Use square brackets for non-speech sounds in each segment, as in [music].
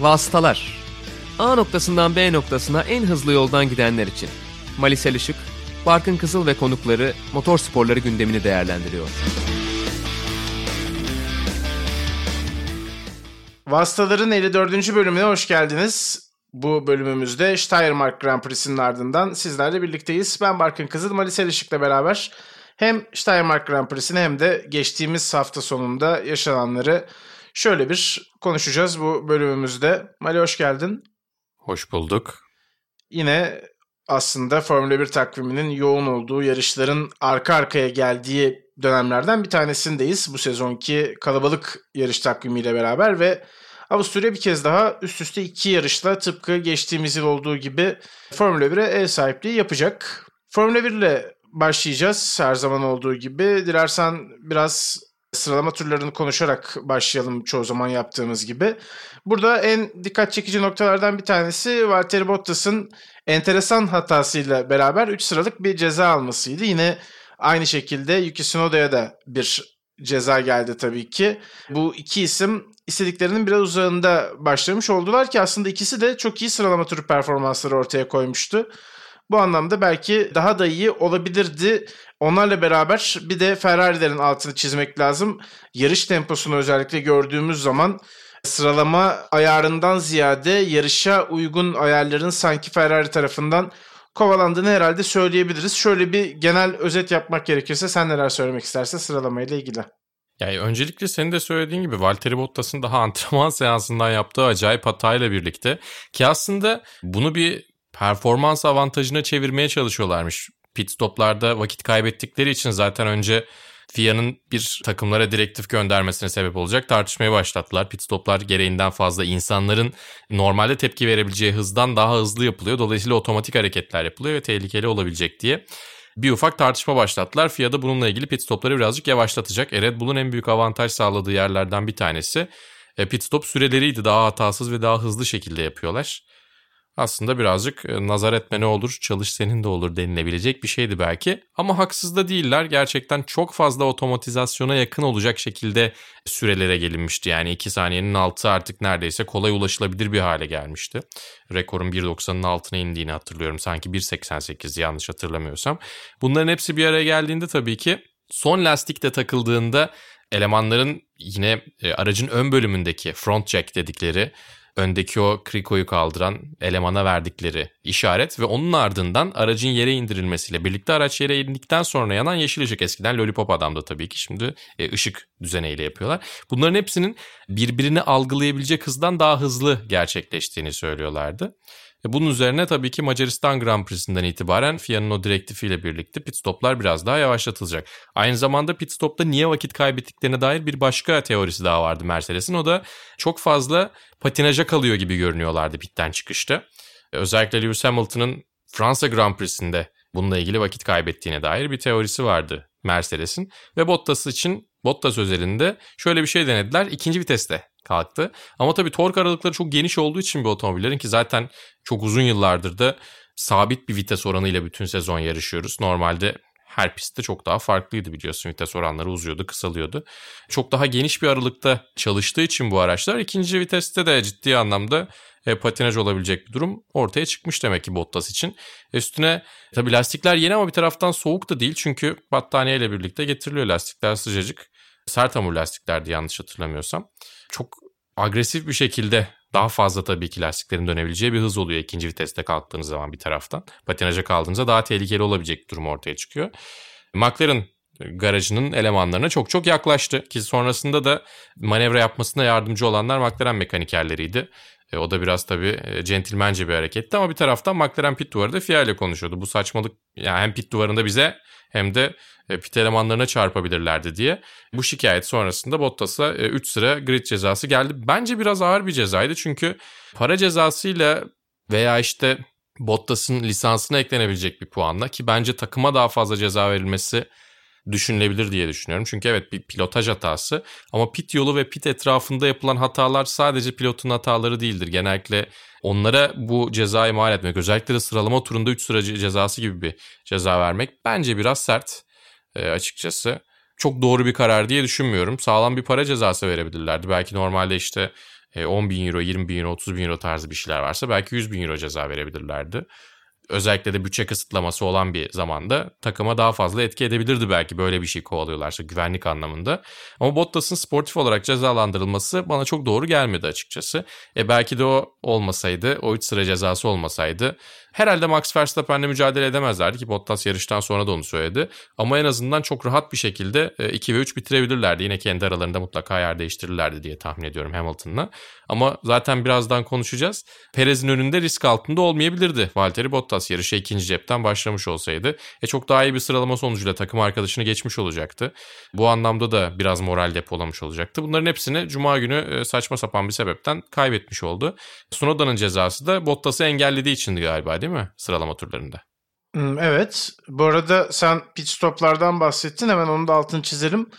Vasıtalar A noktasından B noktasına en hızlı yoldan gidenler için. Malisel Işık, Barkın Kızıl ve konukları motor sporları gündemini değerlendiriyor. Vastaların 54. bölümüne hoş geldiniz. Bu bölümümüzde Steiermark Grand Prix'sinin ardından sizlerle birlikteyiz. Ben Barkın Kızıl, Malisel Işık'la beraber hem Steiermark Grand Prix'sini hem de geçtiğimiz hafta sonunda yaşananları şöyle bir konuşacağız bu bölümümüzde. Mali hoş geldin. Hoş bulduk. Yine aslında Formula 1 takviminin yoğun olduğu yarışların arka arkaya geldiği dönemlerden bir tanesindeyiz. Bu sezonki kalabalık yarış takvimiyle beraber ve Avusturya bir kez daha üst üste iki yarışla tıpkı geçtiğimiz yıl olduğu gibi Formula 1'e ev sahipliği yapacak. Formula 1 ile başlayacağız her zaman olduğu gibi. Dilersen biraz sıralama turlarını konuşarak başlayalım çoğu zaman yaptığımız gibi. Burada en dikkat çekici noktalardan bir tanesi Valtteri Bottas'ın enteresan hatasıyla beraber 3 sıralık bir ceza almasıydı. Yine aynı şekilde Yuki Tsunoda'ya da bir ceza geldi tabii ki. Bu iki isim istediklerinin biraz uzağında başlamış oldular ki aslında ikisi de çok iyi sıralama turu performansları ortaya koymuştu. Bu anlamda belki daha da iyi olabilirdi. Onlarla beraber bir de Ferrari'lerin altını çizmek lazım. Yarış temposunu özellikle gördüğümüz zaman sıralama ayarından ziyade yarışa uygun ayarların sanki Ferrari tarafından kovalandığını herhalde söyleyebiliriz. Şöyle bir genel özet yapmak gerekirse sen neler söylemek istersen sıralamayla ilgili. Yani öncelikle senin de söylediğin gibi Valtteri Bottas'ın daha [laughs] antrenman seansından yaptığı acayip hatayla birlikte ki aslında bunu bir performans avantajına çevirmeye çalışıyorlarmış. Pit stoplarda vakit kaybettikleri için zaten önce FIA'nın bir takımlara direktif göndermesine sebep olacak tartışmaya başlattılar. Pit stoplar gereğinden fazla insanların normalde tepki verebileceği hızdan daha hızlı yapılıyor. Dolayısıyla otomatik hareketler yapılıyor ve tehlikeli olabilecek diye bir ufak tartışma başlattılar. FIA da bununla ilgili pit stopları birazcık yavaşlatacak. E Red Bull'un en büyük avantaj sağladığı yerlerden bir tanesi e, pit stop süreleriydi. Daha hatasız ve daha hızlı şekilde yapıyorlar aslında birazcık e, nazar etme ne olur çalış senin de olur denilebilecek bir şeydi belki. Ama haksız da değiller. Gerçekten çok fazla otomatizasyona yakın olacak şekilde sürelere gelinmişti. Yani 2 saniyenin altı artık neredeyse kolay ulaşılabilir bir hale gelmişti. Rekorun 1.90'ın altına indiğini hatırlıyorum. Sanki 1.88 yanlış hatırlamıyorsam. Bunların hepsi bir araya geldiğinde tabii ki son lastik de takıldığında elemanların yine e, aracın ön bölümündeki front jack dedikleri öndeki o krikoyu kaldıran elemana verdikleri işaret ve onun ardından aracın yere indirilmesiyle birlikte araç yere indikten sonra yanan yeşil ışık eskiden Lollipop adamda tabii ki şimdi e, ışık düzeneyle yapıyorlar. Bunların hepsinin birbirini algılayabilecek hızdan daha hızlı gerçekleştiğini söylüyorlardı. E, bunun üzerine tabii ki Macaristan Grand Prix'sinden itibaren FIA'nın o direktifiyle birlikte pit stoplar biraz daha yavaşlatılacak. Aynı zamanda pit stopta niye vakit kaybettiklerine dair bir başka teorisi daha vardı Mercedes'in. O da çok fazla patinaja kalıyor gibi görünüyorlardı pitten çıkışta. E, özellikle Lewis Hamilton'ın Fransa Grand Prix'sinde bununla ilgili vakit kaybettiğine dair bir teorisi vardı Mercedes'in. Ve Bottas için Bottas özelinde şöyle bir şey denediler. İkinci viteste kalktı. Ama tabii tork aralıkları çok geniş olduğu için bir otomobillerin ki zaten çok uzun yıllardır da sabit bir vites oranıyla bütün sezon yarışıyoruz. Normalde her pistte çok daha farklıydı biliyorsun. Vites oranları uzuyordu, kısalıyordu. Çok daha geniş bir aralıkta çalıştığı için bu araçlar ikinci viteste de ciddi anlamda e, patinaj olabilecek bir durum ortaya çıkmış demek ki Bottas için. Üstüne tabii lastikler yeni ama bir taraftan soğuk da değil. Çünkü battaniyeyle birlikte getiriliyor lastikler sıcacık. Sert hamur lastiklerdi yanlış hatırlamıyorsam. Çok agresif bir şekilde daha fazla tabii ki lastiklerin dönebileceği bir hız oluyor ikinci viteste kalktığınız zaman bir taraftan. Patinaja kaldığınızda daha tehlikeli olabilecek durum ortaya çıkıyor. McLaren garajının elemanlarına çok çok yaklaştı ki sonrasında da manevra yapmasına yardımcı olanlar McLaren mekanikerleriydi. E, o da biraz tabii e, centilmence bir hareketti ama bir taraftan McLaren pit duvarı da FIA ile konuşuyordu. Bu saçmalık yani hem pit duvarında bize hem de e, pit elemanlarına çarpabilirlerdi diye. Bu şikayet sonrasında Bottas'a 3 e, sıra grid cezası geldi. Bence biraz ağır bir cezaydı çünkü para cezasıyla veya işte Bottas'ın lisansına eklenebilecek bir puanla ki bence takıma daha fazla ceza verilmesi düşünülebilir diye düşünüyorum. Çünkü evet bir pilotaj hatası ama pit yolu ve pit etrafında yapılan hatalar sadece pilotun hataları değildir. Genellikle onlara bu cezayı mal etmek özellikle de sıralama turunda 3 sıra cezası gibi bir ceza vermek bence biraz sert e, açıkçası. Çok doğru bir karar diye düşünmüyorum. Sağlam bir para cezası verebilirlerdi. Belki normalde işte 10 bin euro, 20 bin euro, 30 bin euro tarzı bir şeyler varsa belki 100 bin euro ceza verebilirlerdi özellikle de bütçe kısıtlaması olan bir zamanda takıma daha fazla etki edebilirdi belki böyle bir şey kovalıyorlarsa güvenlik anlamında. Ama Bottas'ın sportif olarak cezalandırılması bana çok doğru gelmedi açıkçası. E belki de o olmasaydı, o 3 sıra cezası olmasaydı herhalde Max Verstappen'le mücadele edemezlerdi ki Bottas yarıştan sonra da onu söyledi. Ama en azından çok rahat bir şekilde 2 e, ve 3 bitirebilirlerdi. Yine kendi aralarında mutlaka yer değiştirirlerdi diye tahmin ediyorum Hamilton'la. Ama zaten birazdan konuşacağız. Perez'in önünde risk altında olmayabilirdi Valtteri Bottas yarışı ikinci cepten başlamış olsaydı. E çok daha iyi bir sıralama sonucuyla takım arkadaşını geçmiş olacaktı. Bu anlamda da biraz moral depolamış olacaktı. Bunların hepsini Cuma günü e, saçma sapan bir sebepten kaybetmiş oldu. Sunoda'nın cezası da Bottas'ı engellediği içindi galiba değil mi sıralama turlarında? Hmm, evet. Bu arada sen pit stoplardan bahsettin. Hemen onu da altını çizelim.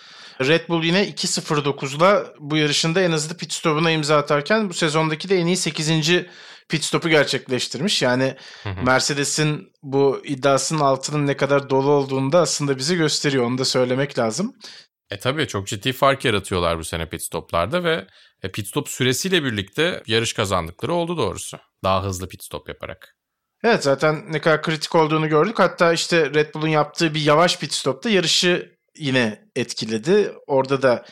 Red Bull yine 2.09'la bu yarışında en hızlı pit stopuna imza atarken bu sezondaki de en iyi 8. pit stopu gerçekleştirmiş. Yani Mercedes'in bu iddiasının altının ne kadar dolu olduğunu da aslında bize gösteriyor. Onu da söylemek lazım. E tabii çok ciddi fark yaratıyorlar bu sene pit stoplarda ve e, pit stop süresiyle birlikte yarış kazandıkları oldu doğrusu. Daha hızlı pit stop yaparak. Evet zaten ne kadar kritik olduğunu gördük. Hatta işte Red Bull'un yaptığı bir yavaş pit stopta yarışı yine etkiledi. Orada da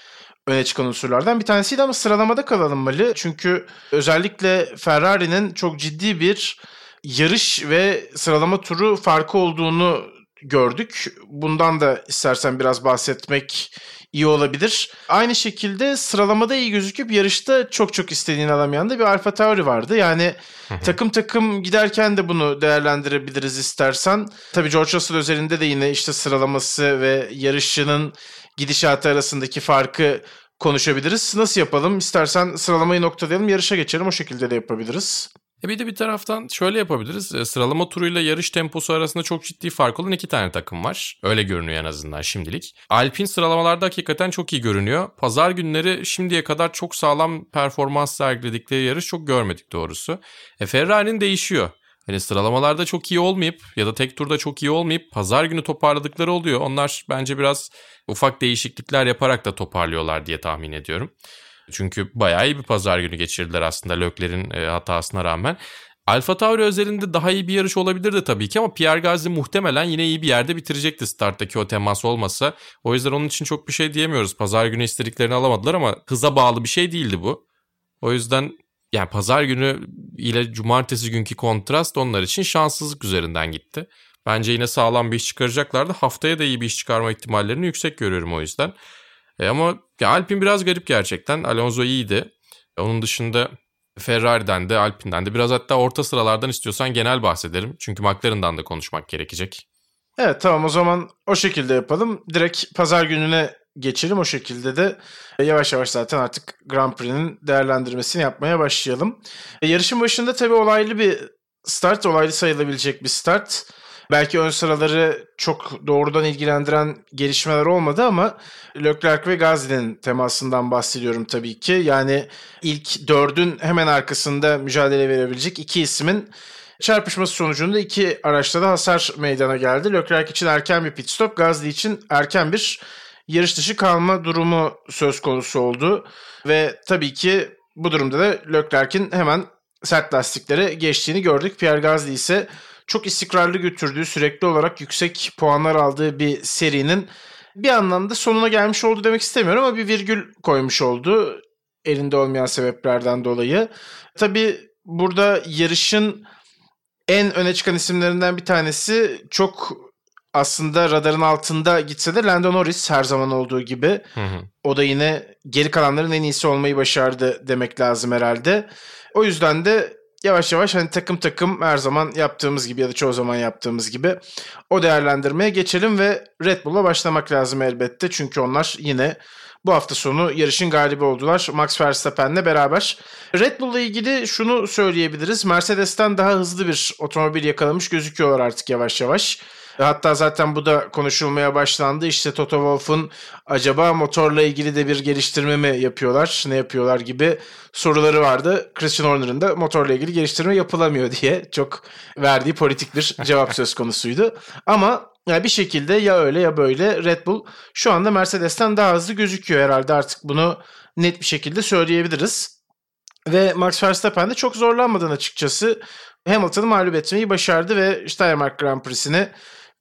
öne çıkan unsurlardan bir tanesiydi ama sıralamada kalalım Mali. Çünkü özellikle Ferrari'nin çok ciddi bir yarış ve sıralama turu farkı olduğunu gördük. Bundan da istersen biraz bahsetmek iyi olabilir. Aynı şekilde sıralamada iyi gözüküp yarışta çok çok istediğini alamayan da bir Alfa Tauri vardı. Yani takım takım giderken de bunu değerlendirebiliriz istersen. Tabii George Russell özelinde de yine işte sıralaması ve yarışının gidişatı arasındaki farkı konuşabiliriz. Nasıl yapalım? İstersen sıralamayı noktalayalım, yarışa geçelim. O şekilde de yapabiliriz. E bir de bir taraftan şöyle yapabiliriz. E, sıralama turuyla yarış temposu arasında çok ciddi fark olan iki tane takım var. Öyle görünüyor en azından şimdilik. Alpin sıralamalarda hakikaten çok iyi görünüyor. Pazar günleri şimdiye kadar çok sağlam performans sergiledikleri yarış çok görmedik doğrusu. E Ferrari'nin değişiyor. Hani sıralamalarda çok iyi olmayıp ya da tek turda çok iyi olmayıp pazar günü toparladıkları oluyor. Onlar bence biraz ufak değişiklikler yaparak da toparlıyorlar diye tahmin ediyorum. Çünkü bayağı iyi bir pazar günü geçirdiler aslında Lökler'in e, hatasına rağmen. Alfa Tauri özelinde daha iyi bir yarış olabilirdi tabii ki ama Pierre Gasly muhtemelen yine iyi bir yerde bitirecekti starttaki o temas olmasa. O yüzden onun için çok bir şey diyemiyoruz. Pazar günü istediklerini alamadılar ama hıza bağlı bir şey değildi bu. O yüzden yani pazar günü ile cumartesi günkü kontrast onlar için şanssızlık üzerinden gitti. Bence yine sağlam bir iş çıkaracaklardı. Haftaya da iyi bir iş çıkarma ihtimallerini yüksek görüyorum o yüzden. E ama ya Alpin biraz garip gerçekten. Alonso iyiydi. Onun dışında Ferrari'den de Alpine'den de biraz hatta orta sıralardan istiyorsan genel bahsedelim. Çünkü McLaren'dan da konuşmak gerekecek. Evet tamam o zaman o şekilde yapalım. Direkt pazar gününe geçelim o şekilde de yavaş yavaş zaten artık Grand Prix'nin değerlendirmesini yapmaya başlayalım. E, yarışın başında tabii olaylı bir start, olaylı sayılabilecek bir start. Belki ön sıraları çok doğrudan ilgilendiren gelişmeler olmadı ama Leclerc ve Gasly'nin temasından bahsediyorum tabii ki. Yani ilk dördün hemen arkasında mücadele verebilecek iki ismin çarpışması sonucunda iki araçta da hasar meydana geldi. Leclerc için erken bir pit stop, Gasly için erken bir yarış dışı kalma durumu söz konusu oldu. Ve tabii ki bu durumda da Leclerc'in hemen sert lastiklere geçtiğini gördük. Pierre Gasly ise çok istikrarlı götürdüğü, sürekli olarak yüksek puanlar aldığı bir serinin bir anlamda sonuna gelmiş oldu demek istemiyorum ama bir virgül koymuş oldu elinde olmayan sebeplerden dolayı. Tabii burada yarışın en öne çıkan isimlerinden bir tanesi çok aslında radarın altında gitse de Lando Norris her zaman olduğu gibi. Hı hı. O da yine geri kalanların en iyisi olmayı başardı demek lazım herhalde. O yüzden de yavaş yavaş hani takım takım her zaman yaptığımız gibi ya da çoğu zaman yaptığımız gibi o değerlendirmeye geçelim ve Red Bull'a başlamak lazım elbette. Çünkü onlar yine bu hafta sonu yarışın galibi oldular Max Verstappen'le beraber. Red Bull'la ilgili şunu söyleyebiliriz. Mercedes'ten daha hızlı bir otomobil yakalamış gözüküyorlar artık yavaş yavaş. Hatta zaten bu da konuşulmaya başlandı. İşte Toto Wolff'un acaba motorla ilgili de bir geliştirme mi yapıyorlar, ne yapıyorlar gibi soruları vardı. Christian Horner'ın da motorla ilgili geliştirme yapılamıyor diye çok verdiği politik bir cevap söz konusuydu. Ama yani bir şekilde ya öyle ya böyle Red Bull şu anda Mercedes'ten daha hızlı gözüküyor herhalde artık bunu net bir şekilde söyleyebiliriz. Ve Max Verstappen de çok zorlanmadan açıkçası Hamilton'ı mağlup etmeyi başardı ve Steiermark Grand Prix'sini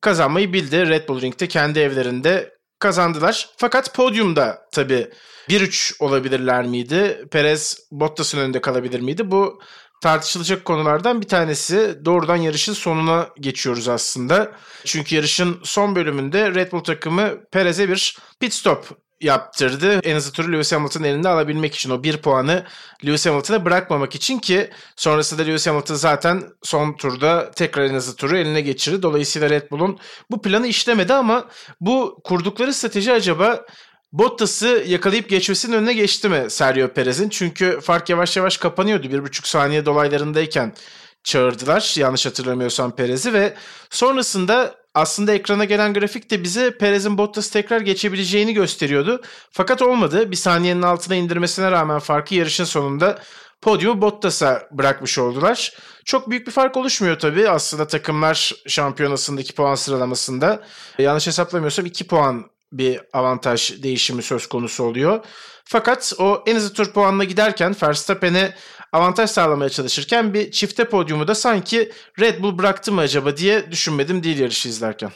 kazanmayı bildi. Red Bull Ring'de kendi evlerinde kazandılar. Fakat podyumda tabii 1-3 olabilirler miydi? Perez Bottas'ın önünde kalabilir miydi? Bu tartışılacak konulardan bir tanesi. Doğrudan yarışın sonuna geçiyoruz aslında. Çünkü yarışın son bölümünde Red Bull takımı Perez'e bir pit stop yaptırdı. En hızlı turu Lewis Hamilton'ın elinde alabilmek için o bir puanı Lewis Hamilton'a bırakmamak için ki sonrasında Lewis Hamilton zaten son turda tekrar en hızlı turu eline geçirdi. Dolayısıyla Red Bull'un bu planı işlemedi ama bu kurdukları strateji acaba Bottas'ı yakalayıp geçmesinin önüne geçti mi Sergio Perez'in? Çünkü fark yavaş yavaş kapanıyordu. Bir buçuk saniye dolaylarındayken çağırdılar yanlış hatırlamıyorsam Perez'i ve sonrasında aslında ekrana gelen grafik de bize Perez'in Bottas'ı tekrar geçebileceğini gösteriyordu. Fakat olmadı. Bir saniyenin altına indirmesine rağmen farkı yarışın sonunda podyumu Bottas'a bırakmış oldular. Çok büyük bir fark oluşmuyor tabii aslında takımlar şampiyonasındaki puan sıralamasında. Yanlış hesaplamıyorsam 2 puan bir avantaj değişimi söz konusu oluyor. Fakat o en hızlı tur puanına giderken Verstappen'e avantaj sağlamaya çalışırken bir çifte podyumu da sanki Red Bull bıraktı mı acaba diye düşünmedim değil yarışı izlerken.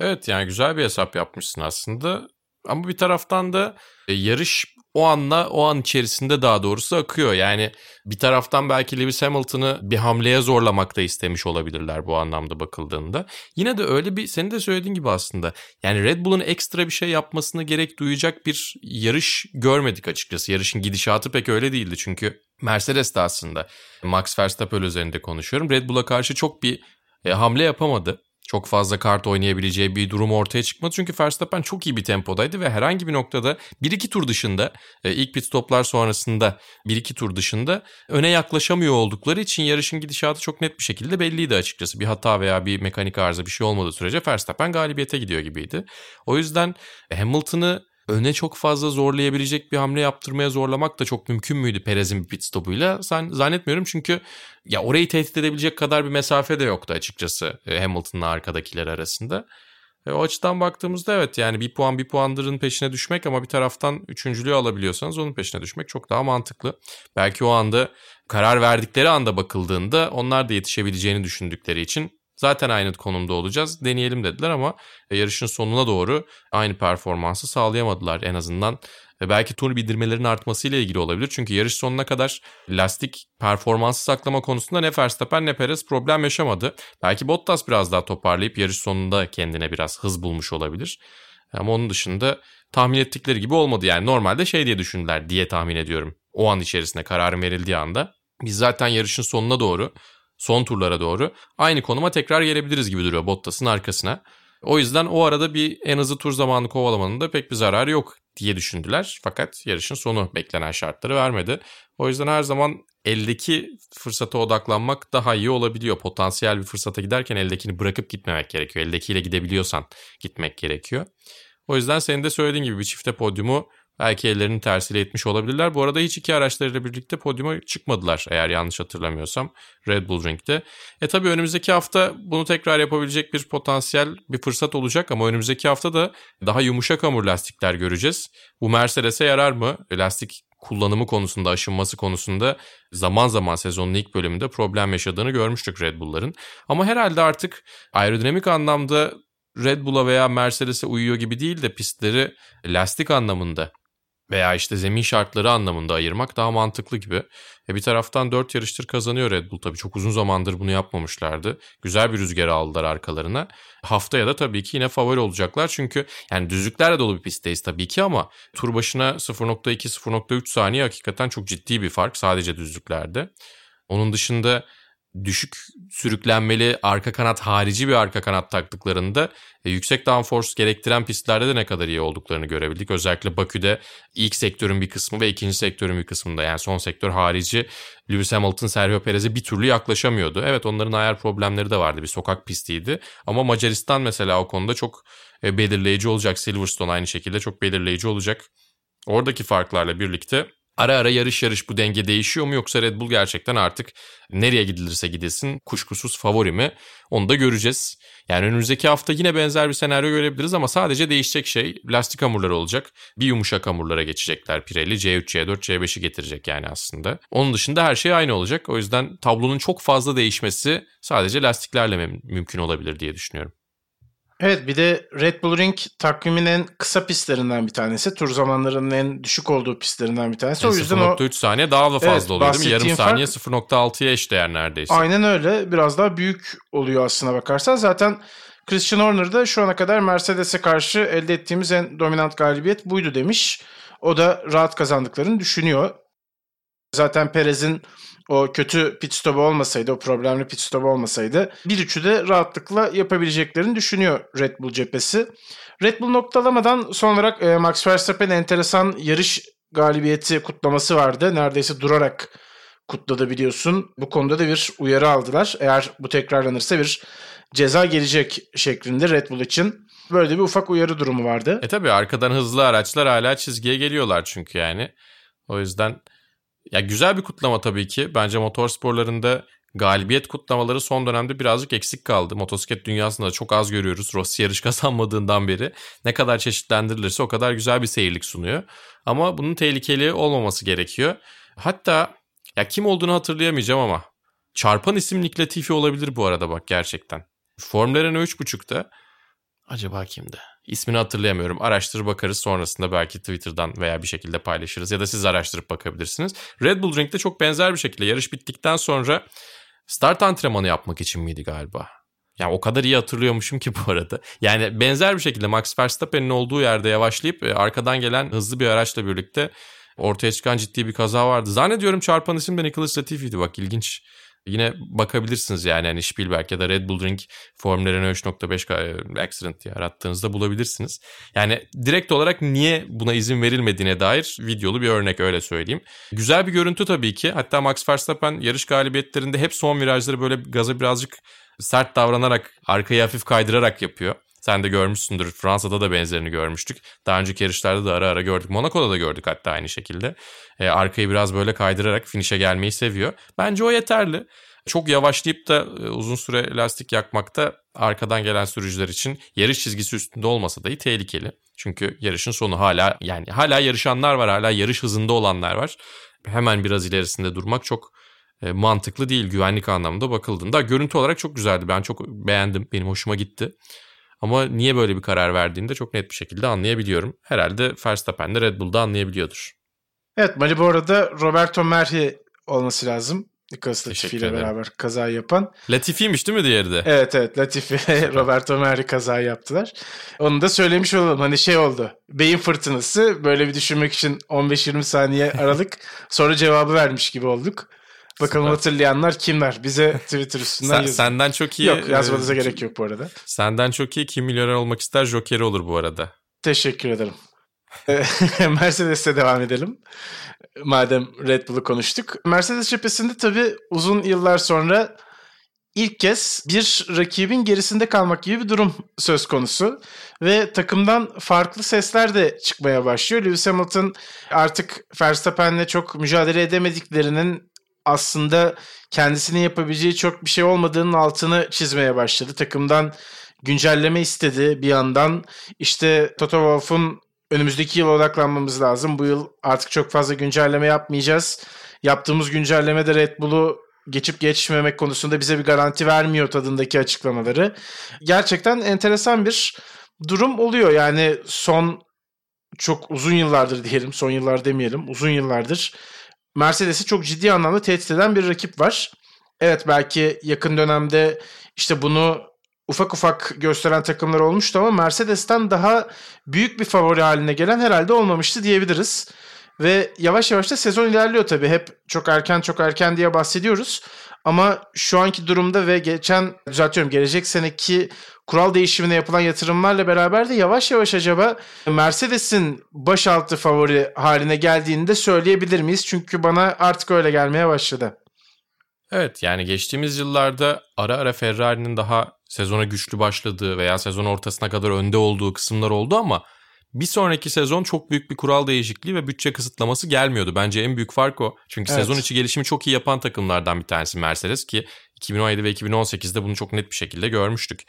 Evet yani güzel bir hesap yapmışsın aslında. Ama bir taraftan da e, yarış o anla o an içerisinde daha doğrusu akıyor. Yani bir taraftan belki Lewis Hamilton'ı bir hamleye zorlamak da istemiş olabilirler bu anlamda bakıldığında. Yine de öyle bir senin de söylediğin gibi aslında. Yani Red Bull'un ekstra bir şey yapmasını gerek duyacak bir yarış görmedik açıkçası. Yarışın gidişatı pek öyle değildi çünkü Mercedes de aslında Max Verstappen üzerinde konuşuyorum. Red Bull'a karşı çok bir e, hamle yapamadı çok fazla kart oynayabileceği bir durum ortaya çıkmadı. Çünkü Verstappen çok iyi bir tempodaydı ve herhangi bir noktada 1-2 tur dışında e, ilk pit stoplar sonrasında 1-2 tur dışında öne yaklaşamıyor oldukları için yarışın gidişatı çok net bir şekilde belliydi açıkçası. Bir hata veya bir mekanik arıza bir şey olmadığı sürece Verstappen galibiyete gidiyor gibiydi. O yüzden Hamilton'ı öne çok fazla zorlayabilecek bir hamle yaptırmaya zorlamak da çok mümkün müydü Perez'in pit stopuyla? Sen zannetmiyorum çünkü ya orayı tehdit edebilecek kadar bir mesafe de yoktu açıkçası e, Hamilton'la arkadakiler arasında. E, o açıdan baktığımızda evet yani bir puan bir puandırın peşine düşmek ama bir taraftan üçüncülüğü alabiliyorsanız onun peşine düşmek çok daha mantıklı. Belki o anda karar verdikleri anda bakıldığında onlar da yetişebileceğini düşündükleri için Zaten aynı konumda olacağız. Deneyelim dediler ama e, yarışın sonuna doğru aynı performansı sağlayamadılar en azından. E, belki tur bildirmelerin artmasıyla ilgili olabilir. Çünkü yarış sonuna kadar lastik performansı saklama konusunda ne Verstappen ne Perez problem yaşamadı. Belki Bottas biraz daha toparlayıp yarış sonunda kendine biraz hız bulmuş olabilir. Ama onun dışında tahmin ettikleri gibi olmadı. Yani normalde şey diye düşündüler diye tahmin ediyorum. O an içerisinde kararın verildiği anda. Biz zaten yarışın sonuna doğru son turlara doğru aynı konuma tekrar gelebiliriz gibi duruyor Bottas'ın arkasına. O yüzden o arada bir en hızlı tur zamanı kovalamanın da pek bir zararı yok diye düşündüler. Fakat yarışın sonu beklenen şartları vermedi. O yüzden her zaman eldeki fırsata odaklanmak daha iyi olabiliyor. Potansiyel bir fırsata giderken eldekini bırakıp gitmemek gerekiyor. Eldekiyle gidebiliyorsan gitmek gerekiyor. O yüzden senin de söylediğin gibi bir çifte podyumu Belki ellerinin tersiyle etmiş olabilirler. Bu arada hiç iki araçlarıyla birlikte podyuma çıkmadılar eğer yanlış hatırlamıyorsam Red Bull Ring'de. E tabi önümüzdeki hafta bunu tekrar yapabilecek bir potansiyel bir fırsat olacak ama önümüzdeki hafta da daha yumuşak hamur lastikler göreceğiz. Bu Mercedes'e yarar mı? Lastik kullanımı konusunda, aşınması konusunda zaman zaman sezonun ilk bölümünde problem yaşadığını görmüştük Red Bull'ların. Ama herhalde artık aerodinamik anlamda Red Bull'a veya Mercedes'e uyuyor gibi değil de pistleri lastik anlamında veya işte zemin şartları anlamında ayırmak daha mantıklı gibi. E bir taraftan 4 yarıştır kazanıyor Red Bull tabii çok uzun zamandır bunu yapmamışlardı. Güzel bir rüzgar aldılar arkalarına. Haftaya da tabii ki yine favori olacaklar çünkü yani düzlüklerle dolu bir pistteyiz tabii ki ama tur başına 0.2-0.3 saniye hakikaten çok ciddi bir fark sadece düzlüklerde. Onun dışında düşük sürüklenmeli arka kanat harici bir arka kanat taktıklarında e, yüksek downforce gerektiren pistlerde de ne kadar iyi olduklarını görebildik. Özellikle Bakü'de ilk sektörün bir kısmı ve ikinci sektörün bir kısmında yani son sektör harici Lewis Hamilton, Sergio Perez'e bir türlü yaklaşamıyordu. Evet onların ayar problemleri de vardı bir sokak pistiydi ama Macaristan mesela o konuda çok e, belirleyici olacak. Silverstone aynı şekilde çok belirleyici olacak. Oradaki farklarla birlikte Ara ara yarış yarış bu denge değişiyor mu yoksa Red Bull gerçekten artık nereye gidilirse gidilsin kuşkusuz favori mi? Onu da göreceğiz. Yani önümüzdeki hafta yine benzer bir senaryo görebiliriz ama sadece değişecek şey lastik hamurları olacak. Bir yumuşak hamurlara geçecekler Pirelli. C3, C4, C5'i getirecek yani aslında. Onun dışında her şey aynı olacak. O yüzden tablonun çok fazla değişmesi sadece lastiklerle mümkün olabilir diye düşünüyorum. Evet bir de Red Bull Ring takvimin en kısa pistlerinden bir tanesi. Tur zamanlarının en düşük olduğu pistlerinden bir tanesi. E, o yüzden 0.3 o... saniye daha da fazla evet, oluyor değil mi? Yarım saniye fark... 0.6'ya eşdeğer neredeyse. Aynen öyle. Biraz daha büyük oluyor aslına bakarsan. Zaten Christian Horner da şu ana kadar Mercedes'e karşı elde ettiğimiz en dominant galibiyet buydu demiş. O da rahat kazandıklarını düşünüyor. Zaten Perez'in o kötü pit stopu olmasaydı, o problemli pit stopu olmasaydı bir üçü de rahatlıkla yapabileceklerini düşünüyor Red Bull cephesi. Red Bull noktalamadan son olarak e, Max Verstappen'in enteresan yarış galibiyeti kutlaması vardı. Neredeyse durarak kutladı biliyorsun. Bu konuda da bir uyarı aldılar. Eğer bu tekrarlanırsa bir ceza gelecek şeklinde Red Bull için. Böyle bir ufak uyarı durumu vardı. E tabi arkadan hızlı araçlar hala çizgiye geliyorlar çünkü yani. O yüzden ya güzel bir kutlama tabii ki. Bence motor sporlarında galibiyet kutlamaları son dönemde birazcık eksik kaldı. Motosiklet dünyasında da çok az görüyoruz. Rossi yarış [laughs] kazanmadığından beri ne kadar çeşitlendirilirse o kadar güzel bir seyirlik sunuyor. Ama bunun tehlikeli olmaması gerekiyor. Hatta ya kim olduğunu hatırlayamayacağım ama çarpan isim Nick Latifi olabilir bu arada bak gerçekten. Formula Renault 3.5'da acaba kimdi? İsmini hatırlayamıyorum. Araştırıp bakarız sonrasında belki Twitter'dan veya bir şekilde paylaşırız ya da siz araştırıp bakabilirsiniz. Red Bull Ring'de çok benzer bir şekilde yarış bittikten sonra start antrenmanı yapmak için miydi galiba? Yani o kadar iyi hatırlıyormuşum ki [laughs] bu arada. Yani benzer bir şekilde Max Verstappen'in olduğu yerde yavaşlayıp e, arkadan gelen hızlı bir araçla birlikte ortaya çıkan ciddi bir kaza vardı. Zannediyorum çarpan isim de Nicholas Latifi'ydi bak ilginç. Yine bakabilirsiniz yani hani Spielberg ya da Red Bull Ring Formula Renault 3.5 accident diye arattığınızda bulabilirsiniz. Yani direkt olarak niye buna izin verilmediğine dair videolu bir örnek öyle söyleyeyim. Güzel bir görüntü tabii ki. Hatta Max Verstappen yarış galibiyetlerinde hep son virajları böyle gaza birazcık sert davranarak, arkayı hafif kaydırarak yapıyor. Sen de görmüşsündür. Fransa'da da benzerini görmüştük. Daha önceki yarışlarda da ara ara gördük. Monaco'da da gördük hatta aynı şekilde. E, arkayı biraz böyle kaydırarak finişe gelmeyi seviyor. Bence o yeterli. Çok yavaşlayıp da e, uzun süre lastik yakmakta arkadan gelen sürücüler için yarış çizgisi üstünde olmasa dahi tehlikeli. Çünkü yarışın sonu hala yani hala yarışanlar var, hala yarış hızında olanlar var. Hemen biraz ilerisinde durmak çok e, mantıklı değil güvenlik anlamında bakıldığında. Görüntü olarak çok güzeldi. Ben çok beğendim. Benim hoşuma gitti. Ama niye böyle bir karar verdiğini de çok net bir şekilde anlayabiliyorum. Herhalde Verstappen de Red Bull'da anlayabiliyordur. Evet Mali bu arada Roberto Merhi olması lazım. Nicolas Latifi ile beraber kaza yapan. Latifi'ymiş değil mi diğeri de? Evet evet Latifi [laughs] Roberto Merhi kaza yaptılar. Onu da söylemiş olalım. Hani şey oldu. Beyin fırtınası böyle bir düşünmek için 15-20 saniye aralık [laughs] sonra cevabı vermiş gibi olduk. Bakalım Süper. hatırlayanlar kimler? Bize [laughs] Twitter üstünden Sen, yazın. Senden çok iyi. Yok yazmanıza e, gerek yok bu arada. Senden çok iyi kim milyoner olmak ister Joker'i olur bu arada. Teşekkür ederim. [laughs] Mercedes'e devam edelim. Madem Red Bull'u konuştuk. Mercedes cephesinde tabii uzun yıllar sonra ilk kez bir rakibin gerisinde kalmak gibi bir durum söz konusu. Ve takımdan farklı sesler de çıkmaya başlıyor. Lewis Hamilton artık Verstappen'le çok mücadele edemediklerinin aslında kendisinin yapabileceği çok bir şey olmadığının altını çizmeye başladı. Takımdan güncelleme istedi bir yandan. İşte Toto Wolff'un önümüzdeki yıl odaklanmamız lazım. Bu yıl artık çok fazla güncelleme yapmayacağız. Yaptığımız güncelleme de Red Bull'u geçip geçmemek konusunda bize bir garanti vermiyor tadındaki açıklamaları. Gerçekten enteresan bir durum oluyor. Yani son çok uzun yıllardır diyelim, son yıllar demeyelim, uzun yıllardır Mercedes'i çok ciddi anlamda tehdit eden bir rakip var. Evet belki yakın dönemde işte bunu ufak ufak gösteren takımlar olmuştu ama Mercedes'ten daha büyük bir favori haline gelen herhalde olmamıştı diyebiliriz. Ve yavaş yavaş da sezon ilerliyor tabii. Hep çok erken çok erken diye bahsediyoruz. Ama şu anki durumda ve geçen düzeltiyorum gelecek seneki kural değişimine yapılan yatırımlarla beraber de yavaş yavaş acaba Mercedes'in başaltı favori haline geldiğini de söyleyebilir miyiz? Çünkü bana artık öyle gelmeye başladı. Evet yani geçtiğimiz yıllarda ara ara Ferrari'nin daha sezona güçlü başladığı veya sezon ortasına kadar önde olduğu kısımlar oldu ama bir sonraki sezon çok büyük bir kural değişikliği ve bütçe kısıtlaması gelmiyordu. Bence en büyük fark o. Çünkü evet. sezon içi gelişimi çok iyi yapan takımlardan bir tanesi Mercedes ki 2017 ve 2018'de bunu çok net bir şekilde görmüştük.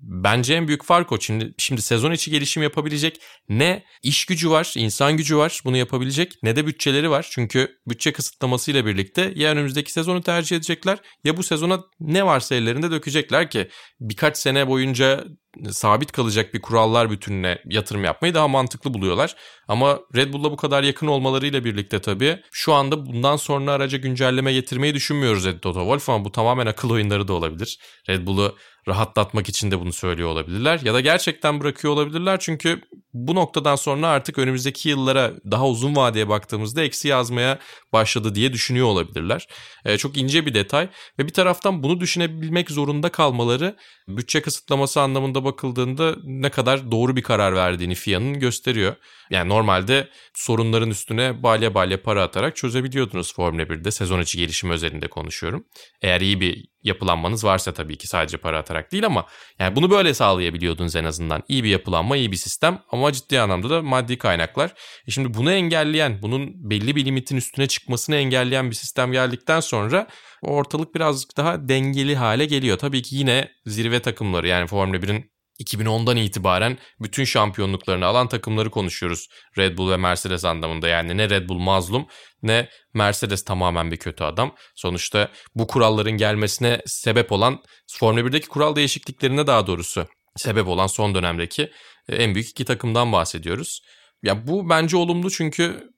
Bence en büyük fark o. Şimdi, şimdi sezon içi gelişim yapabilecek ne iş gücü var, insan gücü var bunu yapabilecek ne de bütçeleri var. Çünkü bütçe kısıtlamasıyla birlikte ya önümüzdeki sezonu tercih edecekler ya bu sezona ne varsa ellerinde dökecekler ki birkaç sene boyunca sabit kalacak bir kurallar bütününe yatırım yapmayı daha mantıklı buluyorlar. Ama Red Bull'la bu kadar yakın olmalarıyla birlikte tabii şu anda bundan sonra araca güncelleme getirmeyi düşünmüyoruz dedi Toto Wolff ama bu tamamen akıl oyunları da olabilir. Red Bull'u rahatlatmak için de bunu söylüyor olabilirler ya da gerçekten bırakıyor olabilirler çünkü bu noktadan sonra artık önümüzdeki yıllara daha uzun vadeye baktığımızda eksi yazmaya başladı diye düşünüyor olabilirler. Ee, çok ince bir detay ve bir taraftan bunu düşünebilmek zorunda kalmaları bütçe kısıtlaması anlamında bakıldığında ne kadar doğru bir karar verdiğini FIA'nın gösteriyor. Yani normalde sorunların üstüne balya balya para atarak çözebiliyordunuz Formula 1'de sezon içi gelişim özelinde konuşuyorum. Eğer iyi bir yapılanmanız varsa tabii ki sadece para atarak değil ama yani bunu böyle sağlayabiliyordunuz en azından. İyi bir yapılanma, iyi bir sistem ama ciddi anlamda da maddi kaynaklar. E şimdi bunu engelleyen, bunun belli bir limitin üstüne çıkmasını engelleyen bir sistem geldikten sonra ortalık birazcık daha dengeli hale geliyor. Tabii ki yine zirve takımları yani Formula 1'in 2010'dan itibaren bütün şampiyonluklarını alan takımları konuşuyoruz. Red Bull ve Mercedes anlamında yani ne Red Bull mazlum ne Mercedes tamamen bir kötü adam. Sonuçta bu kuralların gelmesine sebep olan Formula 1'deki kural değişikliklerine daha doğrusu sebep olan son dönemdeki e, en büyük iki takımdan bahsediyoruz. Ya bu bence olumlu çünkü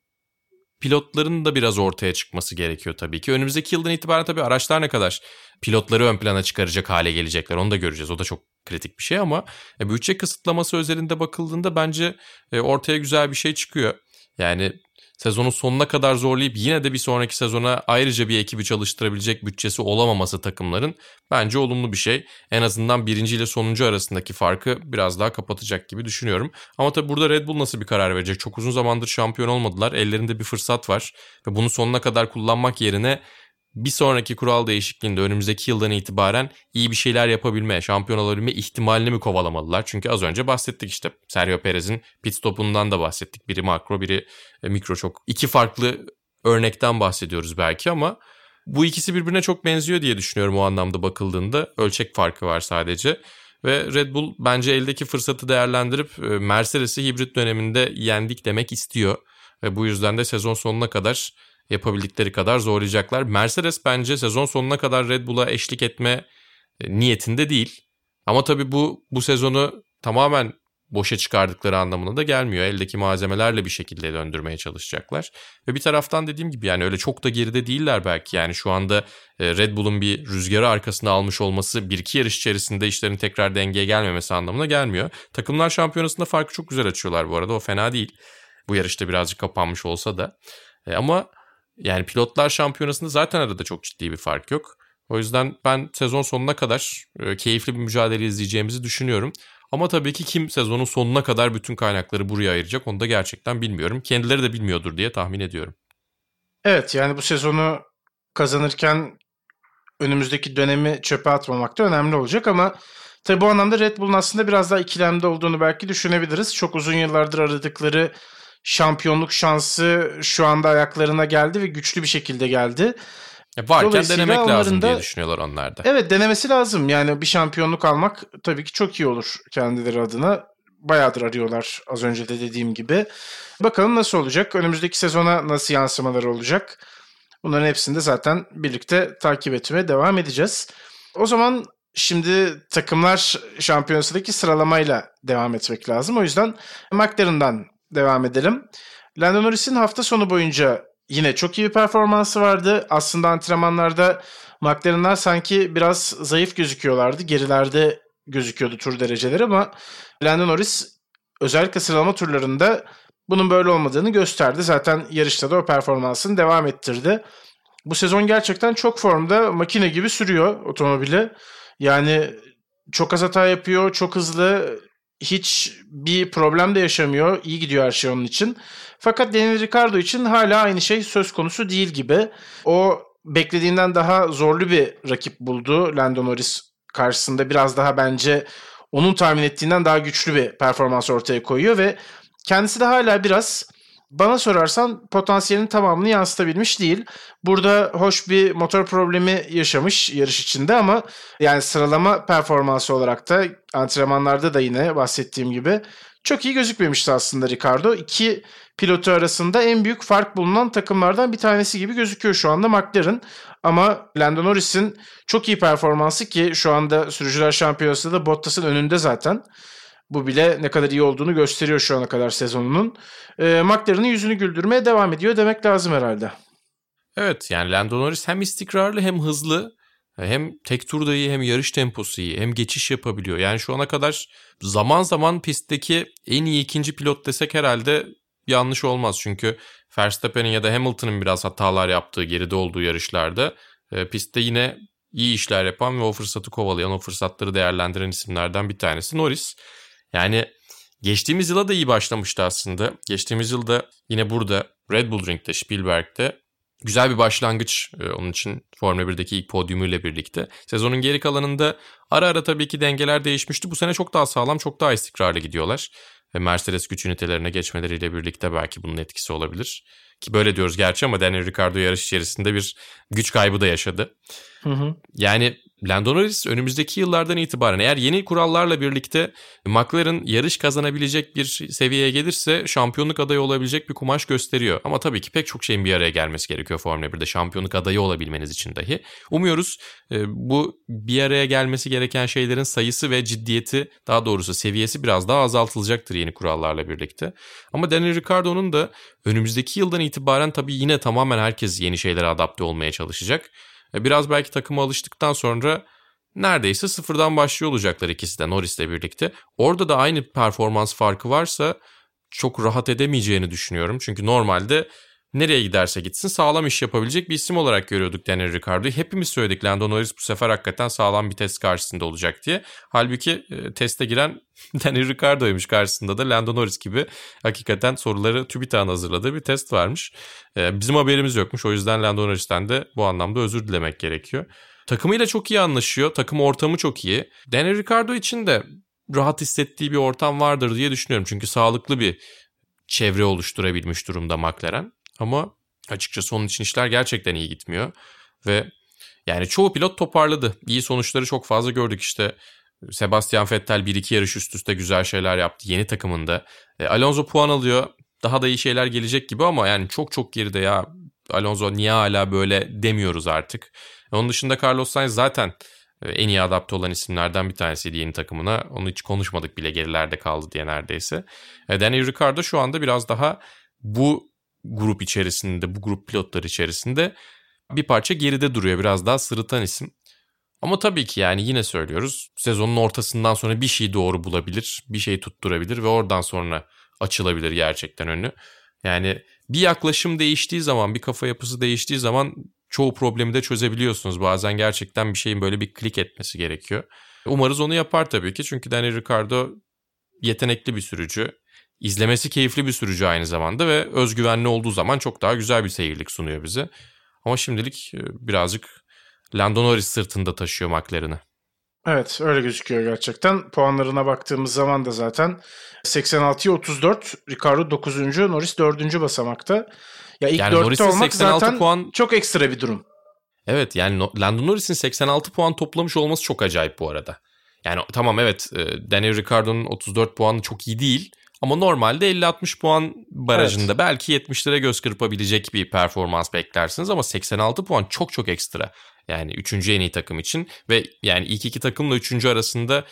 pilotların da biraz ortaya çıkması gerekiyor tabii ki. Önümüzdeki yıldan itibaren tabii araçlar ne kadar pilotları ön plana çıkaracak hale gelecekler onu da göreceğiz. O da çok kritik bir şey ama e, bütçe kısıtlaması özelinde bakıldığında bence e, ortaya güzel bir şey çıkıyor. Yani sezonun sonuna kadar zorlayıp yine de bir sonraki sezona ayrıca bir ekibi çalıştırabilecek bütçesi olamaması takımların bence olumlu bir şey. En azından birinci ile sonuncu arasındaki farkı biraz daha kapatacak gibi düşünüyorum. Ama tabii burada Red Bull nasıl bir karar verecek? Çok uzun zamandır şampiyon olmadılar. Ellerinde bir fırsat var ve bunu sonuna kadar kullanmak yerine bir sonraki kural değişikliğinde önümüzdeki yıldan itibaren iyi bir şeyler yapabilme, şampiyon olabilme ihtimalini mi kovalamalılar? Çünkü az önce bahsettik işte Sergio Perez'in pit stopundan da bahsettik. Biri makro, biri e, mikro çok. iki farklı örnekten bahsediyoruz belki ama bu ikisi birbirine çok benziyor diye düşünüyorum o anlamda bakıldığında. Ölçek farkı var sadece. Ve Red Bull bence eldeki fırsatı değerlendirip e, Mercedes'i hibrit döneminde yendik demek istiyor. Ve bu yüzden de sezon sonuna kadar yapabildikleri kadar zorlayacaklar. Mercedes bence sezon sonuna kadar Red Bull'a eşlik etme e, niyetinde değil. Ama tabii bu bu sezonu tamamen boşa çıkardıkları anlamına da gelmiyor. Eldeki malzemelerle bir şekilde döndürmeye çalışacaklar. Ve bir taraftan dediğim gibi yani öyle çok da geride değiller belki. Yani şu anda e, Red Bull'un bir rüzgarı arkasına almış olması bir iki yarış içerisinde işlerin tekrar dengeye gelmemesi anlamına gelmiyor. Takımlar şampiyonasında farkı çok güzel açıyorlar bu arada. O fena değil. Bu yarışta birazcık kapanmış olsa da. E, ama yani pilotlar şampiyonasında zaten arada çok ciddi bir fark yok. O yüzden ben sezon sonuna kadar e, keyifli bir mücadele izleyeceğimizi düşünüyorum. Ama tabii ki kim sezonun sonuna kadar bütün kaynakları buraya ayıracak onu da gerçekten bilmiyorum. Kendileri de bilmiyordur diye tahmin ediyorum. Evet yani bu sezonu kazanırken önümüzdeki dönemi çöpe atmamak da önemli olacak ama tabii bu anlamda Red Bull'un aslında biraz daha ikilemde olduğunu belki düşünebiliriz. Çok uzun yıllardır aradıkları şampiyonluk şansı şu anda ayaklarına geldi ve güçlü bir şekilde geldi. Ya varken denemek lazım da, diye düşünüyorlar onlar da. Evet denemesi lazım. Yani bir şampiyonluk almak tabii ki çok iyi olur kendileri adına. Bayağıdır arıyorlar az önce de dediğim gibi. Bakalım nasıl olacak? Önümüzdeki sezona nasıl yansımaları olacak? Bunların hepsini de zaten birlikte takip etmeye devam edeceğiz. O zaman şimdi takımlar şampiyonasındaki sıralamayla devam etmek lazım. O yüzden McLaren'dan devam edelim. Lando Norris'in hafta sonu boyunca yine çok iyi bir performansı vardı. Aslında antrenmanlarda McLaren'lar sanki biraz zayıf gözüküyorlardı. Gerilerde gözüküyordu tur dereceleri ama Lando Norris özellikle sıralama turlarında bunun böyle olmadığını gösterdi. Zaten yarışta da o performansını devam ettirdi. Bu sezon gerçekten çok formda makine gibi sürüyor otomobili. Yani çok az hata yapıyor, çok hızlı, hiç bir problem de yaşamıyor. İyi gidiyor her şey onun için. Fakat Daniel Ricciardo için hala aynı şey söz konusu değil gibi. O beklediğinden daha zorlu bir rakip buldu. Lando Norris karşısında biraz daha bence onun tahmin ettiğinden daha güçlü bir performans ortaya koyuyor ve kendisi de hala biraz bana sorarsan potansiyelin tamamını yansıtabilmiş değil. Burada hoş bir motor problemi yaşamış yarış içinde ama yani sıralama performansı olarak da antrenmanlarda da yine bahsettiğim gibi çok iyi gözükmemişti aslında Ricardo. İki pilotu arasında en büyük fark bulunan takımlardan bir tanesi gibi gözüküyor şu anda McLaren. Ama Lando Norris'in çok iyi performansı ki şu anda sürücüler şampiyonasında da Bottas'ın önünde zaten. Bu bile ne kadar iyi olduğunu gösteriyor şu ana kadar sezonunun. E, McLaren'ın yüzünü güldürmeye devam ediyor demek lazım herhalde. Evet yani Lando Norris hem istikrarlı hem hızlı hem tek turda iyi hem yarış temposu iyi hem geçiş yapabiliyor. Yani şu ana kadar zaman zaman pistteki en iyi ikinci pilot desek herhalde yanlış olmaz. Çünkü Verstappen'in ya da Hamilton'ın biraz hatalar yaptığı geride olduğu yarışlarda e, pistte yine iyi işler yapan ve o fırsatı kovalayan, o fırsatları değerlendiren isimlerden bir tanesi Norris. Yani geçtiğimiz yıla da iyi başlamıştı aslında. Geçtiğimiz yılda yine burada Red Bull Ring'de, Spielberg'de güzel bir başlangıç e, onun için Formula 1'deki ilk podyumuyla birlikte. Sezonun geri kalanında ara ara tabii ki dengeler değişmişti. Bu sene çok daha sağlam, çok daha istikrarlı gidiyorlar. Ve Mercedes güç ünitelerine geçmeleriyle birlikte belki bunun etkisi olabilir. Ki böyle diyoruz gerçi ama Daniel Ricciardo yarış içerisinde bir güç kaybı da yaşadı. Hı hı. Yani Lando Norris önümüzdeki yıllardan itibaren eğer yeni kurallarla birlikte McLaren yarış kazanabilecek bir seviyeye gelirse şampiyonluk adayı olabilecek bir kumaş gösteriyor. Ama tabii ki pek çok şeyin bir araya gelmesi gerekiyor Formula 1'de şampiyonluk adayı olabilmeniz için dahi. Umuyoruz e, bu bir araya gelmesi gereken şeylerin sayısı ve ciddiyeti daha doğrusu seviyesi biraz daha azaltılacaktır yeni kurallarla birlikte. Ama Daniel Ricciardo'nun da önümüzdeki yıldan itibaren tabii yine tamamen herkes yeni şeylere adapte olmaya çalışacak. E, biraz belki takıma alıştıktan sonra neredeyse sıfırdan başlıyor olacaklar ikisi de Norris'le birlikte. Orada da aynı performans farkı varsa çok rahat edemeyeceğini düşünüyorum. Çünkü normalde nereye giderse gitsin sağlam iş yapabilecek bir isim olarak görüyorduk Daniel Ricciardo'yu. Hepimiz söyledik Lando Norris bu sefer hakikaten sağlam bir test karşısında olacak diye. Halbuki e, teste giren [laughs] Daniel Ricciardo'ymuş karşısında da Lando Norris gibi hakikaten soruları TÜBİTAK'ın hazırladığı bir test varmış. E, bizim haberimiz yokmuş o yüzden Lando Norris'ten de bu anlamda özür dilemek gerekiyor. Takımıyla çok iyi anlaşıyor. Takım ortamı çok iyi. Daniel Ricciardo için de rahat hissettiği bir ortam vardır diye düşünüyorum. Çünkü sağlıklı bir çevre oluşturabilmiş durumda McLaren. Ama açıkçası onun için işler gerçekten iyi gitmiyor. Ve yani çoğu pilot toparladı. İyi sonuçları çok fazla gördük işte. Sebastian Vettel 1-2 yarış üst üste güzel şeyler yaptı yeni takımında. E, Alonso puan alıyor. Daha da iyi şeyler gelecek gibi ama yani çok çok geride ya. Alonso niye hala böyle demiyoruz artık. Onun dışında Carlos Sainz zaten e, en iyi adapte olan isimlerden bir tanesiydi yeni takımına. Onu hiç konuşmadık bile gerilerde kaldı diye neredeyse. E, Daniel Ricciardo şu anda biraz daha bu grup içerisinde, bu grup pilotlar içerisinde bir parça geride duruyor. Biraz daha sırıtan isim. Ama tabii ki yani yine söylüyoruz. Sezonun ortasından sonra bir şey doğru bulabilir, bir şey tutturabilir ve oradan sonra açılabilir gerçekten önü. Yani bir yaklaşım değiştiği zaman, bir kafa yapısı değiştiği zaman çoğu problemi de çözebiliyorsunuz. Bazen gerçekten bir şeyin böyle bir klik etmesi gerekiyor. Umarız onu yapar tabii ki. Çünkü Daniel Ricciardo yetenekli bir sürücü. İzlemesi keyifli bir sürücü aynı zamanda ve özgüvenli olduğu zaman çok daha güzel bir seyirlik sunuyor bize. Ama şimdilik e, birazcık Lando Norris sırtında taşıyor McLaren'ı. Evet öyle gözüküyor gerçekten. Puanlarına baktığımız zaman da zaten 86'ya 34, Ricardo 9. Norris 4. basamakta. Ya ilk yani 4'te Norris'in olmak 86 zaten puan... çok ekstra bir durum. Evet yani Lando Norris'in 86 puan toplamış olması çok acayip bu arada. Yani tamam evet e, Daniel Ricciardo'nun 34 puanı çok iyi değil ama normalde 50-60 puan barajında evet. belki 70'lere göz kırpabilecek bir performans beklersiniz ama 86 puan çok çok ekstra. Yani 3. en iyi takım için ve yani ilk iki takımla 3. arasında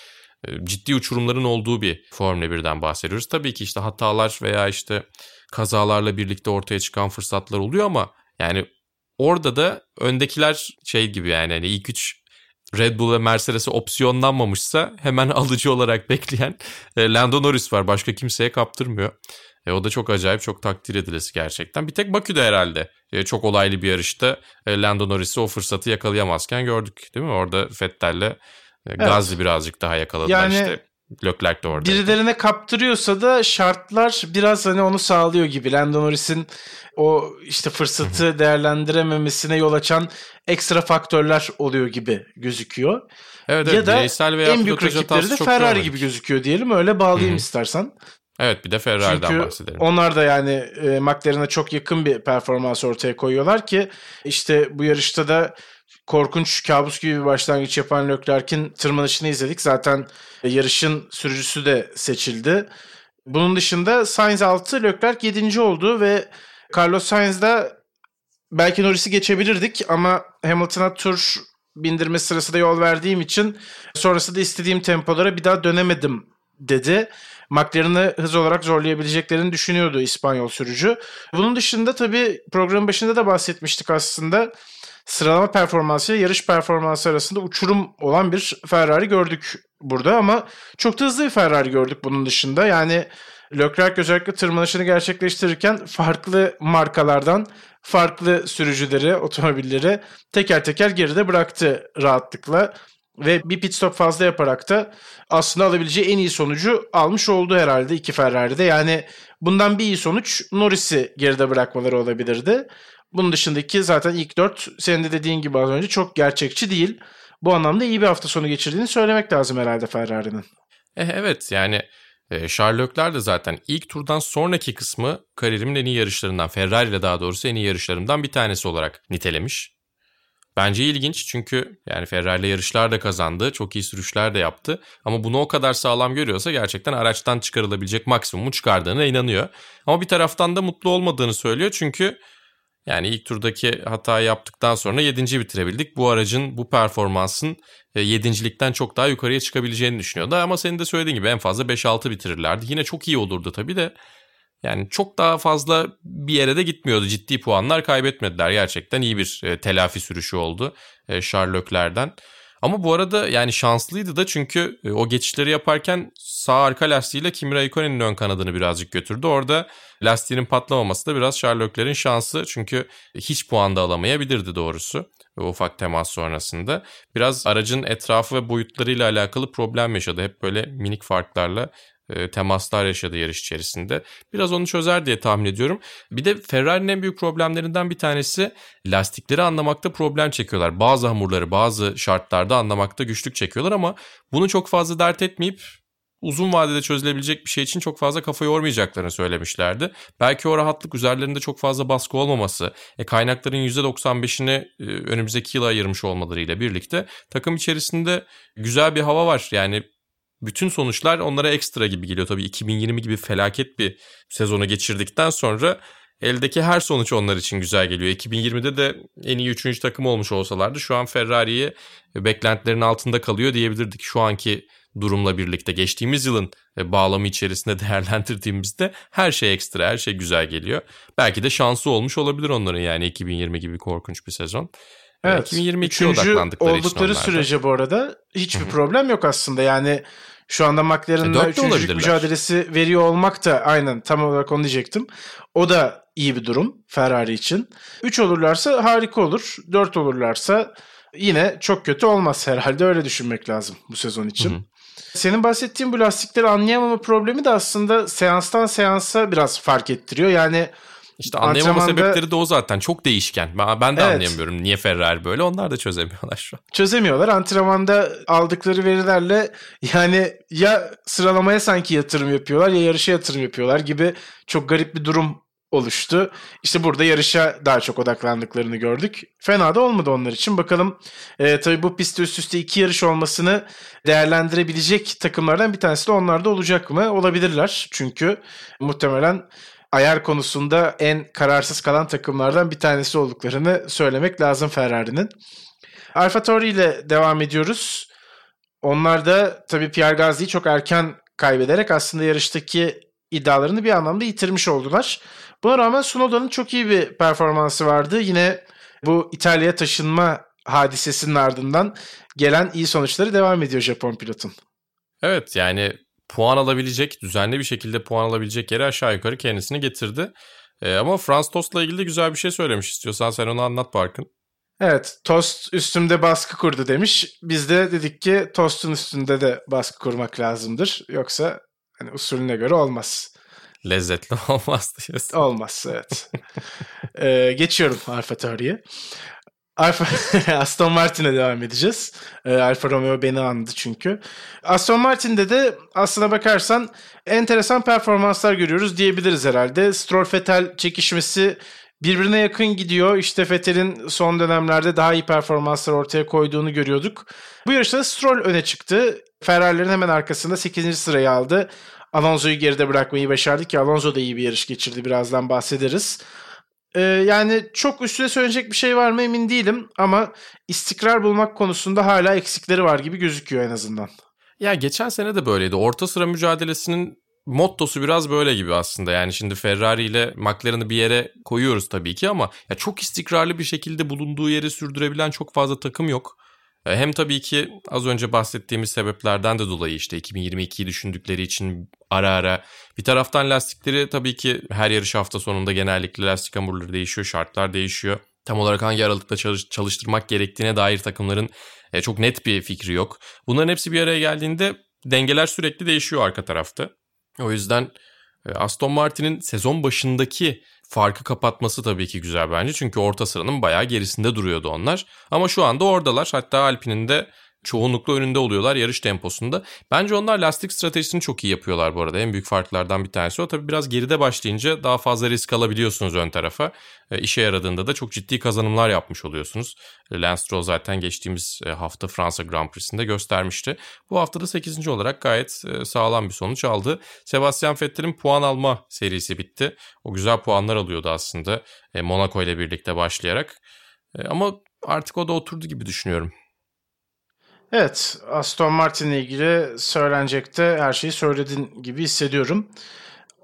e, ciddi uçurumların olduğu bir Formula 1'den bahsediyoruz. Tabii ki işte hatalar veya işte kazalarla birlikte ortaya çıkan fırsatlar oluyor ama yani orada da öndekiler şey gibi yani hani ilk üç Red Bull ve Mercedes'e opsiyonlanmamışsa hemen [laughs] alıcı olarak bekleyen e, Lando Norris var. Başka kimseye kaptırmıyor. E, o da çok acayip, çok takdir edilesi gerçekten. Bir tek Bakü'de herhalde e, çok olaylı bir yarışta e, Lando Norris'i o fırsatı yakalayamazken gördük değil mi? Orada Vettel'le e, evet. Gazli birazcık daha yakaladılar yani, işte. Leclerc de orada. Birilerine kaptırıyorsa da şartlar biraz hani onu sağlıyor gibi. Lando Norris'in o işte fırsatı değerlendirememesine yol açan ekstra faktörler oluyor gibi gözüküyor. Evet, ya evet, da veya en büyük rakipleri de Ferrari gibi gözüküyor diyelim. Öyle bağlayayım Hı-hı. istersen. Evet bir de Ferrari'den Çünkü bahsedelim. onlar da yani e, McLaren'a çok yakın bir performans ortaya koyuyorlar ki işte bu yarışta da korkunç kabus gibi bir başlangıç yapan Leclerc'in tırmanışını izledik. Zaten yarışın sürücüsü de seçildi. Bunun dışında Sainz 6, Leclerc 7. oldu ve Carlos Sainz da belki Norris'i geçebilirdik ama Hamilton'a tur bindirme sırası da yol verdiğim için sonrasında istediğim tempolara bir daha dönemedim dedi. McLaren'ı hız olarak zorlayabileceklerini düşünüyordu İspanyol sürücü. Bunun dışında tabii programın başında da bahsetmiştik aslında. Sıralama performansı ile yarış performansı arasında uçurum olan bir Ferrari gördük burada ama çok da hızlı bir Ferrari gördük bunun dışında. Yani Leclerc özellikle tırmanışını gerçekleştirirken farklı markalardan farklı sürücüleri, otomobilleri teker teker geride bıraktı rahatlıkla ve bir pit stop fazla yaparak da aslında alabileceği en iyi sonucu almış oldu herhalde iki Ferrari'de. Yani bundan bir iyi sonuç Norris'i geride bırakmaları olabilirdi. Bunun dışındaki zaten ilk dört senin de dediğin gibi az önce çok gerçekçi değil. Bu anlamda iyi bir hafta sonu geçirdiğini söylemek lazım herhalde Ferrari'nin. Eh, evet yani e, Leclerc de zaten ilk turdan sonraki kısmı kariyerimin en iyi yarışlarından, Ferrari ile daha doğrusu en iyi yarışlarımdan bir tanesi olarak nitelemiş. Bence ilginç çünkü yani Ferrari ile yarışlar da kazandı, çok iyi sürüşler de yaptı. Ama bunu o kadar sağlam görüyorsa gerçekten araçtan çıkarılabilecek maksimumu çıkardığına inanıyor. Ama bir taraftan da mutlu olmadığını söylüyor çünkü yani ilk turdaki hata yaptıktan sonra 7. bitirebildik. Bu aracın bu performansın 7.likten çok daha yukarıya çıkabileceğini düşünüyordu. Ama senin de söylediğin gibi en fazla 5-6 bitirirlerdi. Yine çok iyi olurdu tabii de. Yani çok daha fazla bir yere de gitmiyordu. Ciddi puanlar kaybetmediler. Gerçekten iyi bir e, telafi sürüşü oldu e, Charles'lerden. Ama bu arada yani şanslıydı da çünkü e, o geçişleri yaparken sağ arka lastiğiyle Kimi Raikkonen'in ön kanadını birazcık götürdü. Orada lastiğinin patlamaması da biraz Sherlock'lerin şansı. Çünkü hiç puan da alamayabilirdi doğrusu ufak temas sonrasında. Biraz aracın etrafı ve boyutlarıyla alakalı problem yaşadı. Hep böyle minik farklarla e, temaslar yaşadı yarış içerisinde. Biraz onu çözer diye tahmin ediyorum. Bir de Ferrari'nin en büyük problemlerinden bir tanesi lastikleri anlamakta problem çekiyorlar. Bazı hamurları bazı şartlarda anlamakta güçlük çekiyorlar ama bunu çok fazla dert etmeyip uzun vadede çözülebilecek bir şey için çok fazla kafa yormayacaklarını söylemişlerdi. Belki o rahatlık üzerlerinde çok fazla baskı olmaması, e, kaynakların %95'ini e, önümüzdeki yıla ayırmış olmalarıyla birlikte takım içerisinde güzel bir hava var. Yani bütün sonuçlar onlara ekstra gibi geliyor. Tabii 2020 gibi felaket bir sezonu geçirdikten sonra eldeki her sonuç onlar için güzel geliyor. 2020'de de en iyi 3. takım olmuş olsalardı şu an Ferrari'yi beklentilerin altında kalıyor diyebilirdik. Şu anki durumla birlikte geçtiğimiz yılın e, bağlamı içerisinde [laughs] değerlendirdiğimizde her şey ekstra, her şey güzel geliyor. Belki de şansı olmuş olabilir onların yani 2020 gibi korkunç bir sezon. Evet. 2022'ye odaklandıkları oldukları sürece bu arada hiçbir Hı-hı. problem yok aslında. Yani şu anda McLaren'la e, üçüncülük mücadelesi veriyor olmak da aynen tam olarak onu diyecektim. O da iyi bir durum Ferrari için. 3 olurlarsa harika olur. 4 olurlarsa yine çok kötü olmaz herhalde öyle düşünmek lazım bu sezon için. Hı-hı. Senin bahsettiğin bu lastikleri anlayamama problemi de aslında seanstan seansa biraz fark ettiriyor. Yani işte anlayamama antrenmanda... sebepleri de o zaten. Çok değişken. Ben de evet. anlayamıyorum niye Ferrari böyle. Onlar da çözemiyorlar şu an. Çözemiyorlar. Antrenmanda aldıkları verilerle yani ya sıralamaya sanki yatırım yapıyorlar ya yarışa yatırım yapıyorlar gibi çok garip bir durum oluştu. İşte burada yarışa daha çok odaklandıklarını gördük. Fena da olmadı onlar için. Bakalım e, tabii bu pistte üst üste iki yarış olmasını değerlendirebilecek takımlardan bir tanesi de onlarda olacak mı? Olabilirler. Çünkü muhtemelen ayar konusunda en kararsız kalan takımlardan bir tanesi olduklarını söylemek lazım Ferrari'nin. Alfa ile devam ediyoruz. Onlar da tabii Pierre Gasly'yi çok erken kaybederek aslında yarıştaki iddialarını bir anlamda yitirmiş oldular. Buna rağmen Sunoda'nın çok iyi bir performansı vardı. Yine bu İtalya'ya taşınma hadisesinin ardından gelen iyi sonuçları devam ediyor Japon pilotun. Evet yani puan alabilecek, düzenli bir şekilde puan alabilecek yere aşağı yukarı kendisini getirdi. Ee, ama Frans Tost'la ilgili de güzel bir şey söylemiş istiyorsan sen onu anlat Barkın. Evet, tost üstümde baskı kurdu demiş. Biz de dedik ki tostun üstünde de baskı kurmak lazımdır. Yoksa hani usulüne göre olmaz. Lezzetli [laughs] olmaz diyorsun. Olmaz evet. [laughs] ee, geçiyorum Alfa Tauri'ye. Alfa, [laughs] Aston Martin'e devam edeceğiz. E, Alfa Romeo beni andı çünkü. Aston Martin'de de aslına bakarsan enteresan performanslar görüyoruz diyebiliriz herhalde. Stroll Vettel çekişmesi birbirine yakın gidiyor. İşte Vettel'in son dönemlerde daha iyi performanslar ortaya koyduğunu görüyorduk. Bu yarışta Stroll öne çıktı. Ferrari'lerin hemen arkasında 8. sırayı aldı. Alonso'yu geride bırakmayı başardı ki Alonso da iyi bir yarış geçirdi. Birazdan bahsederiz. Ee, yani çok üstüne söyleyecek bir şey var mı emin değilim ama istikrar bulmak konusunda hala eksikleri var gibi gözüküyor en azından. Ya geçen sene de böyleydi. Orta sıra mücadelesinin mottosu biraz böyle gibi aslında. Yani şimdi Ferrari ile McLaren'ı bir yere koyuyoruz tabii ki ama ya çok istikrarlı bir şekilde bulunduğu yeri sürdürebilen çok fazla takım yok. E, hem tabii ki az önce bahsettiğimiz sebeplerden de dolayı işte 2022'yi düşündükleri için ara ara bir taraftan lastikleri tabii ki her yarış hafta sonunda genellikle lastik hamurları değişiyor, şartlar değişiyor. Tam olarak hangi aralıkta çalış, çalıştırmak gerektiğine dair takımların e, çok net bir fikri yok. Bunların hepsi bir araya geldiğinde dengeler sürekli değişiyor arka tarafta. O yüzden e, Aston Martin'in sezon başındaki farkı kapatması tabii ki güzel bence. Çünkü orta sıranın bayağı gerisinde duruyordu onlar. Ama şu anda oradalar. Hatta Alpine'in de çoğunlukla önünde oluyorlar yarış temposunda. Bence onlar lastik stratejisini çok iyi yapıyorlar bu arada. En büyük farklardan bir tanesi o. Tabii biraz geride başlayınca daha fazla risk alabiliyorsunuz ön tarafa. E, işe yaradığında da çok ciddi kazanımlar yapmış oluyorsunuz. E, Lance Stroll zaten geçtiğimiz e, hafta Fransa Grand Prix'sinde göstermişti. Bu hafta da 8. olarak gayet e, sağlam bir sonuç aldı. Sebastian Vettel'in puan alma serisi bitti. O güzel puanlar alıyordu aslında Monaco ile birlikte başlayarak. Ama artık o da oturdu gibi düşünüyorum. Evet, Aston Martin ile ilgili söylenecekte her şeyi söylediğin gibi hissediyorum.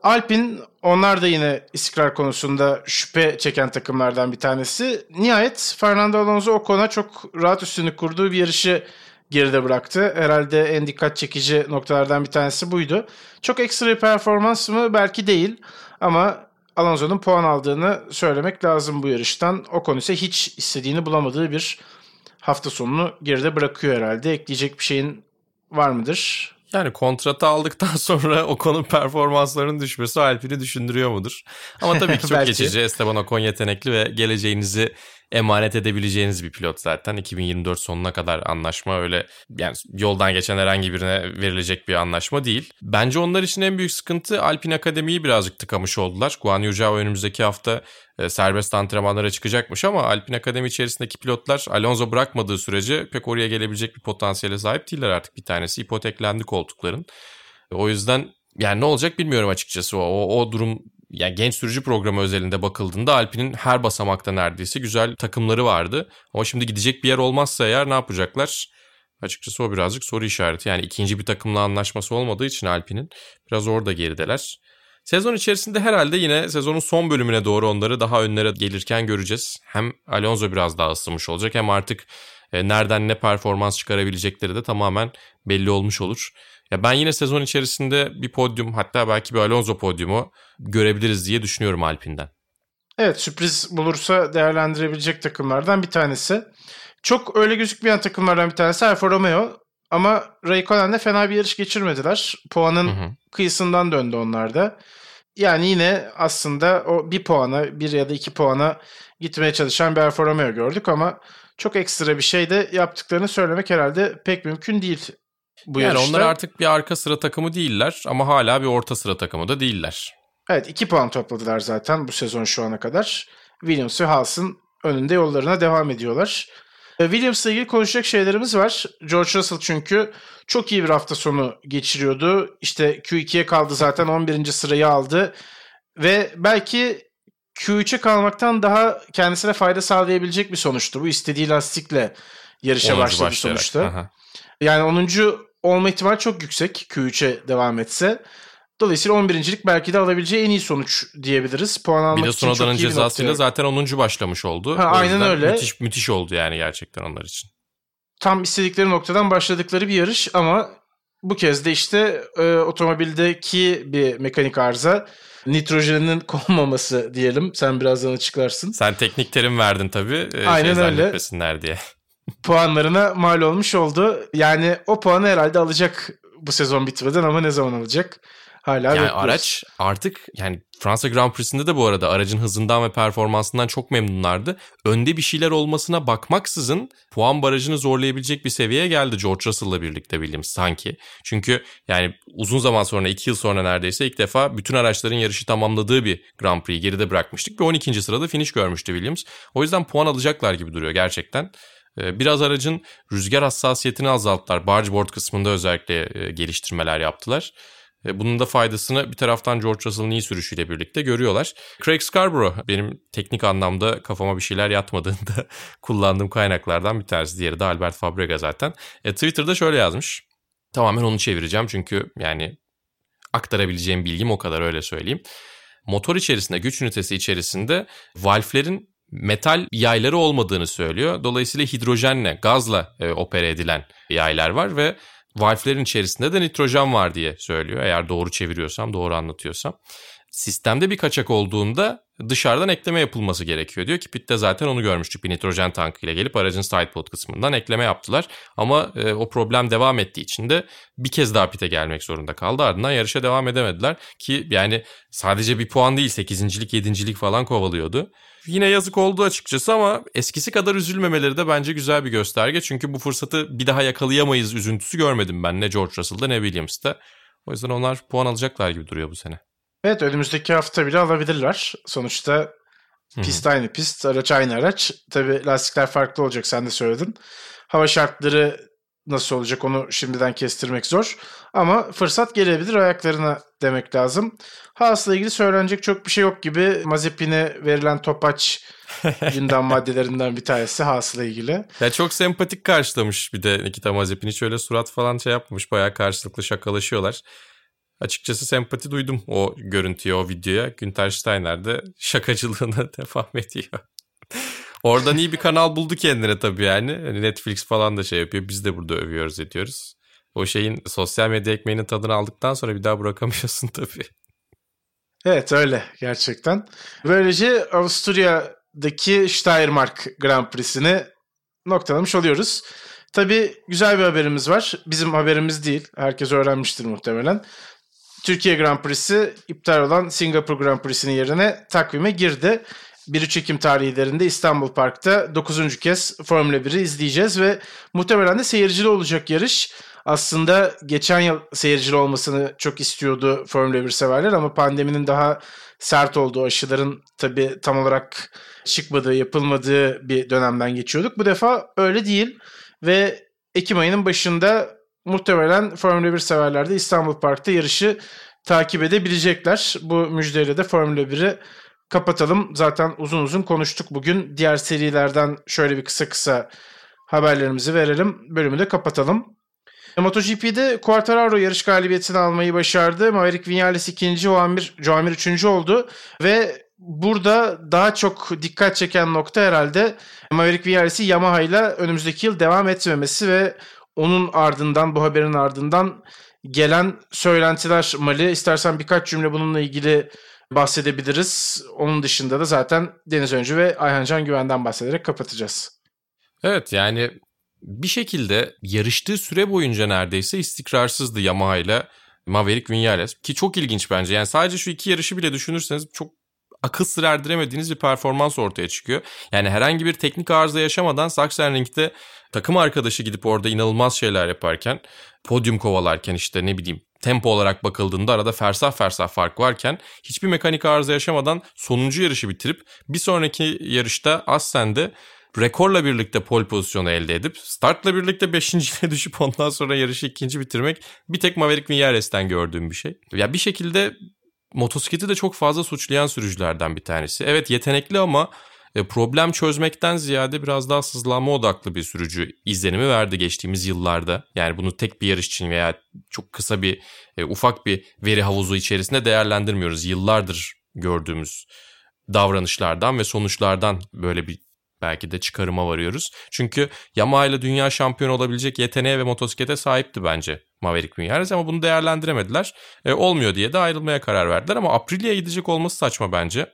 Alpin onlar da yine istikrar konusunda şüphe çeken takımlardan bir tanesi. Nihayet Fernando Alonso o konuda çok rahat üstünlük kurduğu bir yarışı geride bıraktı. Herhalde en dikkat çekici noktalardan bir tanesi buydu. Çok ekstra bir performans mı? Belki değil. Ama Alonso'nun puan aldığını söylemek lazım bu yarıştan. O konu ise hiç istediğini bulamadığı bir hafta sonunu geride bırakıyor herhalde. Ekleyecek bir şeyin var mıdır? Yani kontratı aldıktan [laughs] sonra o konu performanslarının düşmesi Alpine'i düşündürüyor mudur? Ama tabii ki [laughs] çok geçici. Esteban Ocon yetenekli ve geleceğinizi emanet edebileceğiniz bir pilot zaten. 2024 sonuna kadar anlaşma öyle yani yoldan geçen herhangi birine verilecek bir anlaşma değil. Bence onlar için en büyük sıkıntı Alpine Akademi'yi birazcık tıkamış oldular. Guan Yu Zhao önümüzdeki hafta e, serbest antrenmanlara çıkacakmış ama Alpine Akademi içerisindeki pilotlar Alonso bırakmadığı sürece pek oraya gelebilecek bir potansiyele sahip değiller artık bir tanesi. ipoteklendi koltukların. O yüzden yani ne olacak bilmiyorum açıkçası o, o, o durum yani genç sürücü programı özelinde bakıldığında Alpine'in her basamakta neredeyse güzel takımları vardı. Ama şimdi gidecek bir yer olmazsa eğer ne yapacaklar? Açıkçası o birazcık soru işareti. Yani ikinci bir takımla anlaşması olmadığı için Alpine'in biraz orada gerideler. Sezon içerisinde herhalde yine sezonun son bölümüne doğru onları daha önlere gelirken göreceğiz. Hem Alonso biraz daha ısınmış olacak hem artık e, nereden ne performans çıkarabilecekleri de tamamen belli olmuş olur. Ya ben yine sezon içerisinde bir podyum hatta belki bir Alonso podyumu görebiliriz diye düşünüyorum Alpine'den. Evet sürpriz bulursa değerlendirebilecek takımlardan bir tanesi. Çok öyle gözükmeyen takımlardan bir tanesi Alfa Romeo. Ama Raikkonen'le fena bir yarış geçirmediler. Puanın hı hı. kıyısından döndü onlar da. Yani yine aslında o bir puana, bir ya da iki puana gitmeye çalışan bir Alfa Romeo gördük ama çok ekstra bir şey de yaptıklarını söylemek herhalde pek mümkün değil bu yani yarışta. onlar artık bir arka sıra takımı değiller ama hala bir orta sıra takımı da değiller. Evet iki puan topladılar zaten bu sezon şu ana kadar. Williams ve Haas'ın önünde yollarına devam ediyorlar. E, Williams'la ilgili konuşacak şeylerimiz var. George Russell çünkü çok iyi bir hafta sonu geçiriyordu. İşte Q2'ye kaldı zaten 11. sırayı aldı. Ve belki Q3'e kalmaktan daha kendisine fayda sağlayabilecek bir sonuçtu. Bu istediği lastikle yarışa başladı sonuçta. Aha. Yani 10 olma ihtimali çok yüksek Q3'e devam etse. Dolayısıyla 11.lik belki de alabileceği en iyi sonuç diyebiliriz. Puan almak bir de Sonoda'nın cezasıyla zaten 10. başlamış oldu. Ha, aynen öyle. Müthiş, müthiş oldu yani gerçekten onlar için. Tam istedikleri noktadan başladıkları bir yarış ama bu kez de işte e, otomobildeki bir mekanik arıza nitrojenin [laughs] konmaması diyelim. Sen birazdan açıklarsın. Sen teknik terim verdin tabii. E, Aynen şey öyle. diye puanlarına mal olmuş oldu. Yani o puanı herhalde alacak bu sezon bitmeden ama ne zaman alacak? hala yani bekliyoruz. araç artık yani Fransa Grand Prix'sinde de bu arada aracın hızından ve performansından çok memnunlardı. Önde bir şeyler olmasına bakmaksızın puan barajını zorlayabilecek bir seviyeye geldi George Russell'la birlikte Williams sanki. Çünkü yani uzun zaman sonra 2 yıl sonra neredeyse ilk defa bütün araçların yarışı tamamladığı bir Grand Prix geride bırakmıştık ve 12. sırada finish görmüştü Williams. O yüzden puan alacaklar gibi duruyor gerçekten. Ee, biraz aracın rüzgar hassasiyetini azalttılar. Bargeboard kısmında özellikle e, geliştirmeler yaptılar. E, bunun da faydasını bir taraftan George Russell'ın iyi sürüşüyle birlikte görüyorlar. Craig Scarborough benim teknik anlamda kafama bir şeyler yatmadığında [laughs] kullandığım kaynaklardan bir tanesi. Diğeri de Albert Fabrega zaten. E, Twitter'da şöyle yazmış. Tamamen onu çevireceğim çünkü yani aktarabileceğim bilgim o kadar öyle söyleyeyim. Motor içerisinde, güç ünitesi içerisinde valflerin metal yayları olmadığını söylüyor. Dolayısıyla hidrojenle, gazla e, opere edilen yaylar var ve valflerin içerisinde de nitrojen var diye söylüyor. Eğer doğru çeviriyorsam, doğru anlatıyorsam. Sistemde bir kaçak olduğunda dışarıdan ekleme yapılması gerekiyor. Diyor ki pitte zaten onu görmüştük bir nitrojen tankıyla gelip aracın sidepod kısmından ekleme yaptılar. Ama e, o problem devam ettiği için de bir kez daha pite gelmek zorunda kaldı. Ardından yarışa devam edemediler ki yani sadece bir puan değil 8.lik 7.lik falan kovalıyordu. Yine yazık oldu açıkçası ama eskisi kadar üzülmemeleri de bence güzel bir gösterge. Çünkü bu fırsatı bir daha yakalayamayız üzüntüsü görmedim ben ne George Russell'da ne Williams'ta. O yüzden onlar puan alacaklar gibi duruyor bu sene. Evet önümüzdeki hafta bile alabilirler. Sonuçta pist aynı pist, araç aynı araç. Tabii lastikler farklı olacak sen de söyledin. Hava şartları nasıl olacak onu şimdiden kestirmek zor. Ama fırsat gelebilir ayaklarına demek lazım. Haas'la ilgili söylenecek çok bir şey yok gibi. Mazepin'e verilen topaç [laughs] gündem maddelerinden bir tanesi Haas'la ilgili. Ya çok sempatik karşılamış bir de Nikita Mazepin. Hiç öyle surat falan şey yapmamış. Bayağı karşılıklı şakalaşıyorlar. Açıkçası sempati duydum o görüntüye, o videoya. Günter Steiner de şakacılığına [laughs] devam ediyor. Oradan iyi bir kanal buldu kendine tabii yani. Hani Netflix falan da şey yapıyor. Biz de burada övüyoruz ediyoruz. O şeyin sosyal medya ekmeğinin tadını aldıktan sonra bir daha bırakamıyorsun [laughs] tabii. Evet öyle gerçekten. Böylece Avusturya'daki Steiermark Grand Prix'sini noktalamış oluyoruz. Tabii güzel bir haberimiz var. Bizim haberimiz değil. Herkes öğrenmiştir muhtemelen. Türkiye Grand Prix'si iptal olan Singapur Grand Prix'sinin yerine takvime girdi. 1-3 Ekim tarihlerinde İstanbul Park'ta 9. kez Formula 1'i izleyeceğiz ve muhtemelen de seyircili olacak yarış. Aslında geçen yıl seyircili olmasını çok istiyordu Formula 1 severler ama pandeminin daha sert olduğu aşıların tabii tam olarak çıkmadığı, yapılmadığı bir dönemden geçiyorduk. Bu defa öyle değil ve Ekim ayının başında muhtemelen Formula 1 severler de İstanbul Park'ta yarışı takip edebilecekler. Bu müjdeyle de Formula 1'i kapatalım. Zaten uzun uzun konuştuk bugün. Diğer serilerden şöyle bir kısa kısa haberlerimizi verelim. Bölümü de kapatalım. MotoGP'de Quartararo yarış galibiyetini almayı başardı. Maverick Vinales ikinci, Joamir, Joamir üçüncü oldu. Ve burada daha çok dikkat çeken nokta herhalde Maverick Vinales'i Yamaha ile önümüzdeki yıl devam etmemesi ve onun ardından bu haberin ardından gelen söylentiler Mali. İstersen birkaç cümle bununla ilgili bahsedebiliriz. Onun dışında da zaten Deniz Öncü ve Ayhan Can Güven'den bahsederek kapatacağız. Evet yani bir şekilde yarıştığı süre boyunca neredeyse istikrarsızdı Yamaha ile Maverick Vinales. Ki çok ilginç bence. Yani sadece şu iki yarışı bile düşünürseniz çok akıl sır erdiremediğiniz bir performans ortaya çıkıyor. Yani herhangi bir teknik arıza yaşamadan Sachsenring'de takım arkadaşı gidip orada inanılmaz şeyler yaparken, podyum kovalarken işte ne bileyim tempo olarak bakıldığında arada fersah fersah fark varken hiçbir mekanik arıza yaşamadan sonuncu yarışı bitirip bir sonraki yarışta Assen'de rekorla birlikte pole pozisyonu elde edip startla birlikte 5.liğe [laughs] düşüp ondan sonra yarışı ikinci bitirmek bir tek Maverick Vinales'ten gördüğüm bir şey. Ya bir şekilde motosikleti de çok fazla suçlayan sürücülerden bir tanesi. Evet yetenekli ama problem çözmekten ziyade biraz daha sızlanma odaklı bir sürücü izlenimi verdi geçtiğimiz yıllarda. Yani bunu tek bir yarış için veya çok kısa bir e, ufak bir veri havuzu içerisinde değerlendirmiyoruz. Yıllardır gördüğümüz davranışlardan ve sonuçlardan böyle bir belki de çıkarıma varıyoruz. Çünkü Yamaha ile dünya şampiyonu olabilecek yeteneğe ve motosiklete sahipti bence Maverick Vinales ama bunu değerlendiremediler. E, olmuyor diye de ayrılmaya karar verdiler ama Aprilia'ya gidecek olması saçma bence.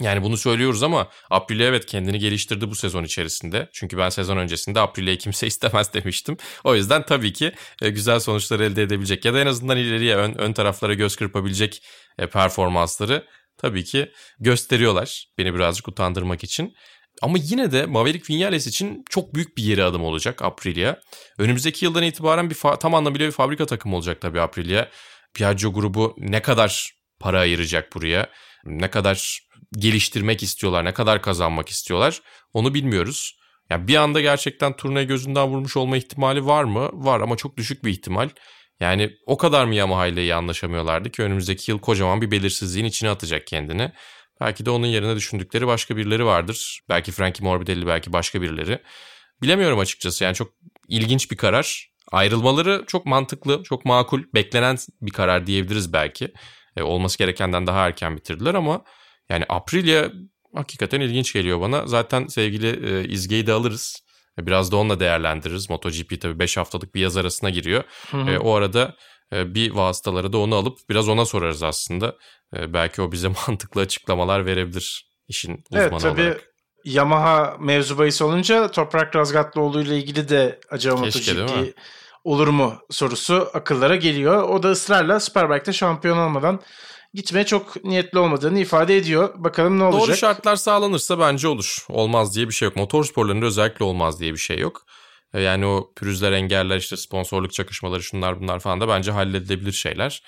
Yani bunu söylüyoruz ama Aprilia evet kendini geliştirdi bu sezon içerisinde. Çünkü ben sezon öncesinde Aprilia'yı kimse [laughs] istemez demiştim. O yüzden tabii ki e, güzel sonuçlar elde edebilecek ya da en azından ileriye ön, ön taraflara göz kırpabilecek e, performansları tabii ki gösteriyorlar. Beni birazcık utandırmak için. Ama yine de Maverick Vinales için çok büyük bir yeri adım olacak Aprilia. Önümüzdeki yıldan itibaren bir tam anlamıyla bir fabrika takımı olacak tabii Aprilia. Piaggio grubu ne kadar para ayıracak buraya? Ne kadar geliştirmek istiyorlar, ne kadar kazanmak istiyorlar onu bilmiyoruz. Yani bir anda gerçekten turnayı gözünden vurmuş olma ihtimali var mı? Var ama çok düşük bir ihtimal. Yani o kadar mı Yamaha ile iyi anlaşamıyorlardı ki önümüzdeki yıl kocaman bir belirsizliğin içine atacak kendini. Belki de onun yerine düşündükleri başka birileri vardır. Belki Frankie Morbidelli, belki başka birileri. Bilemiyorum açıkçası yani çok ilginç bir karar. Ayrılmaları çok mantıklı, çok makul, beklenen bir karar diyebiliriz belki. E, olması gerekenden daha erken bitirdiler ama yani Aprilia hakikaten ilginç geliyor bana. Zaten sevgili e, İzge'yi de alırız. E, biraz da onunla değerlendiririz. MotoGP tabii 5 haftalık bir yaz arasına giriyor. Hı hı. E, o arada e, bir vasıtaları da onu alıp biraz ona sorarız aslında. E, belki o bize [laughs] mantıklı açıklamalar verebilir işin uzmanı evet, tabii, olarak. Yamaha mevzu bahis olunca Toprak Razgatlıoğlu ile ilgili de acaba MotoGP olur mu sorusu akıllara geliyor. O da ısrarla Superbike'de şampiyon olmadan gitmeye çok niyetli olmadığını ifade ediyor. Bakalım ne olacak? Doğru şartlar sağlanırsa bence olur. Olmaz diye bir şey yok. Motor sporlarında özellikle olmaz diye bir şey yok. E, yani o pürüzler, engeller, işte sponsorluk çakışmaları şunlar bunlar falan da bence halledilebilir şeyler.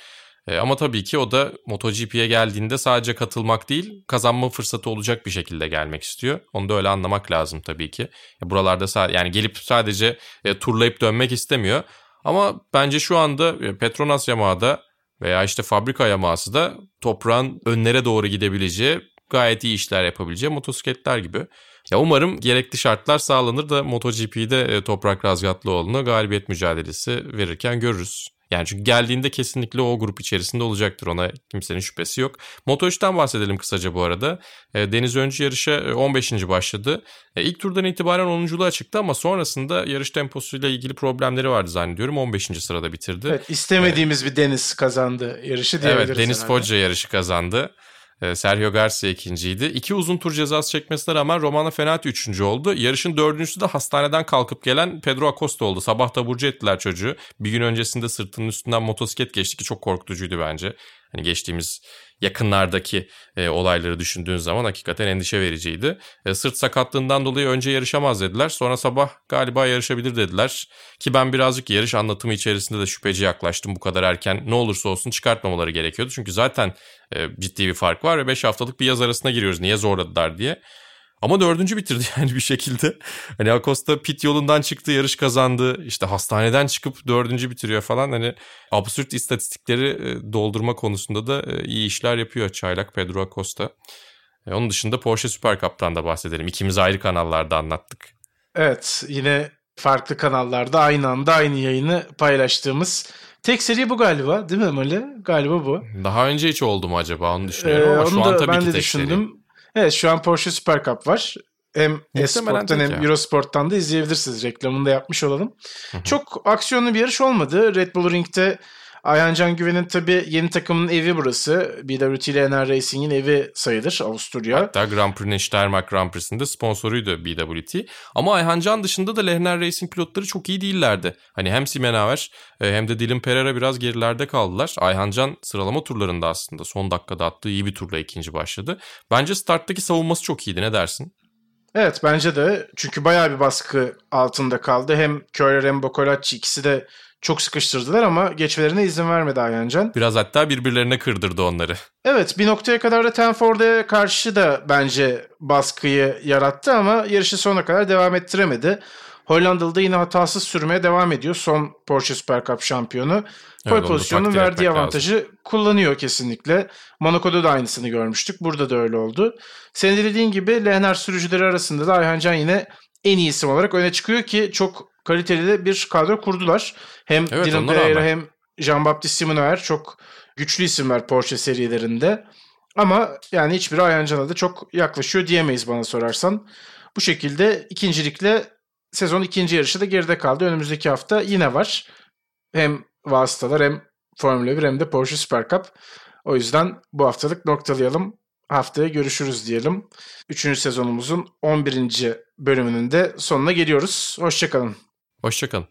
E, ama tabii ki o da MotoGP'ye geldiğinde sadece katılmak değil, kazanma fırsatı olacak bir şekilde gelmek istiyor. Onu da öyle anlamak lazım tabii ki. E, buralarda sa- yani gelip sadece e, turlayıp dönmek istemiyor. Ama bence şu anda Petronas Yamaha'da veya işte fabrika Yamaha'sı da toprağın önlere doğru gidebileceği gayet iyi işler yapabileceği motosikletler gibi. Ya umarım gerekli şartlar sağlanır da MotoGP'de e, Toprak Razgatlıoğlu'na galibiyet mücadelesi verirken görürüz. Yani çünkü geldiğinde kesinlikle o grup içerisinde olacaktır. Ona kimsenin şüphesi yok. Moto3'ten bahsedelim kısaca bu arada. E, Deniz Öncü yarışa 15. E, başladı. E, ilk turdan itibaren 10.luğa çıktı ama sonrasında yarış temposuyla ilgili problemleri vardı zannediyorum. 15. sırada bitirdi. Evet istemediğimiz ee, bir Deniz kazandı yarışı diyebiliriz. Evet Deniz Foggia yarışı kazandı. Ee, Sergio Garcia ikinciydi. İki uzun tur cezası çekmesine rağmen Romano Fenati üçüncü oldu. Yarışın dördüncüsü de hastaneden kalkıp gelen Pedro Acosta oldu. Sabah taburcu ettiler çocuğu. Bir gün öncesinde sırtının üstünden motosiklet geçti ki çok korkutucuydu bence. Hani geçtiğimiz yakınlardaki e, olayları düşündüğün zaman hakikaten endişe vericiydi. E, sırt sakatlığından dolayı önce yarışamaz dediler. Sonra sabah galiba yarışabilir dediler. Ki ben birazcık yarış anlatımı içerisinde de şüpheci yaklaştım bu kadar erken. Ne olursa olsun çıkartmamaları gerekiyordu. Çünkü zaten e, ciddi bir fark var ve 5 haftalık bir yaz arasına giriyoruz. Niye zorladılar diye. Ama dördüncü bitirdi [laughs] yani bir şekilde. Hani Acosta pit yolundan çıktı, yarış kazandı. İşte hastaneden çıkıp dördüncü bitiriyor falan. Hani absürt istatistikleri e, doldurma konusunda da e, iyi işler yapıyor Çaylak Pedro Acosta. E, onun dışında Porsche Super Cup'tan da bahsedelim. İkimiz ayrı kanallarda anlattık. Evet yine farklı kanallarda aynı anda aynı yayını paylaştığımız tek seri bu galiba değil mi Mali? Galiba bu. Daha önce hiç oldu mu acaba onu düşünüyorum ee, ama şu an tabii ben ki de tek düşündüm. seri. Evet şu an Porsche Super Cup var. Hem Esport'tan hem ya. Eurosport'tan da izleyebilirsiniz. Reklamını da yapmış olalım. Hı-hı. Çok aksiyonlu bir yarış olmadı. Red Bull Ring'de Ayhan Can Güven'in tabii yeni takımın evi burası. BWT LNR Racing'in evi sayılır Avusturya. Hatta Grand Prix'nin Steiermark Grand Prix'sinde sponsoruydu BWT. Ama Ayhan Can dışında da LNR Racing pilotları çok iyi değillerdi. Hani hem Simenauer e, hem de Dylan Pereira biraz gerilerde kaldılar. Ayhan Can sıralama turlarında aslında son dakikada attığı iyi bir turla ikinci başladı. Bence starttaki savunması çok iyiydi ne dersin? Evet bence de çünkü bayağı bir baskı altında kaldı. Hem Köhler hem Bokolacci ikisi de çok sıkıştırdılar ama geçmelerine izin vermedi Ayancan. Biraz hatta birbirlerine kırdırdı onları. Evet bir noktaya kadar da Tenford'a karşı da bence baskıyı yarattı ama yarışı sonuna kadar devam ettiremedi. Hollandalı da yine hatasız sürmeye devam ediyor. Son Porsche Super Cup şampiyonu. Pole evet, pozisyonun verdiği avantajı lazım. kullanıyor kesinlikle. Monaco'da da aynısını görmüştük. Burada da öyle oldu. Senin dediğin gibi Lehner sürücüleri arasında da Ayhan Can yine en iyi isim olarak öne çıkıyor ki çok kaliteli de bir kadro kurdular. Hem evet, Dylan Pereira hem Jean-Baptiste Simonoer çok güçlü isimler Porsche serilerinde. Ama yani hiçbiri Ayancan'a da çok yaklaşıyor diyemeyiz bana sorarsan. Bu şekilde ikincilikle sezon ikinci yarışı da geride kaldı. Önümüzdeki hafta yine var. Hem vasıtalar hem Formula 1 hem de Porsche Super Cup. O yüzden bu haftalık noktalayalım. haftaya görüşürüz diyelim. Üçüncü sezonumuzun 11. bölümünün de sonuna geliyoruz. Hoşçakalın. Hoşçakalın.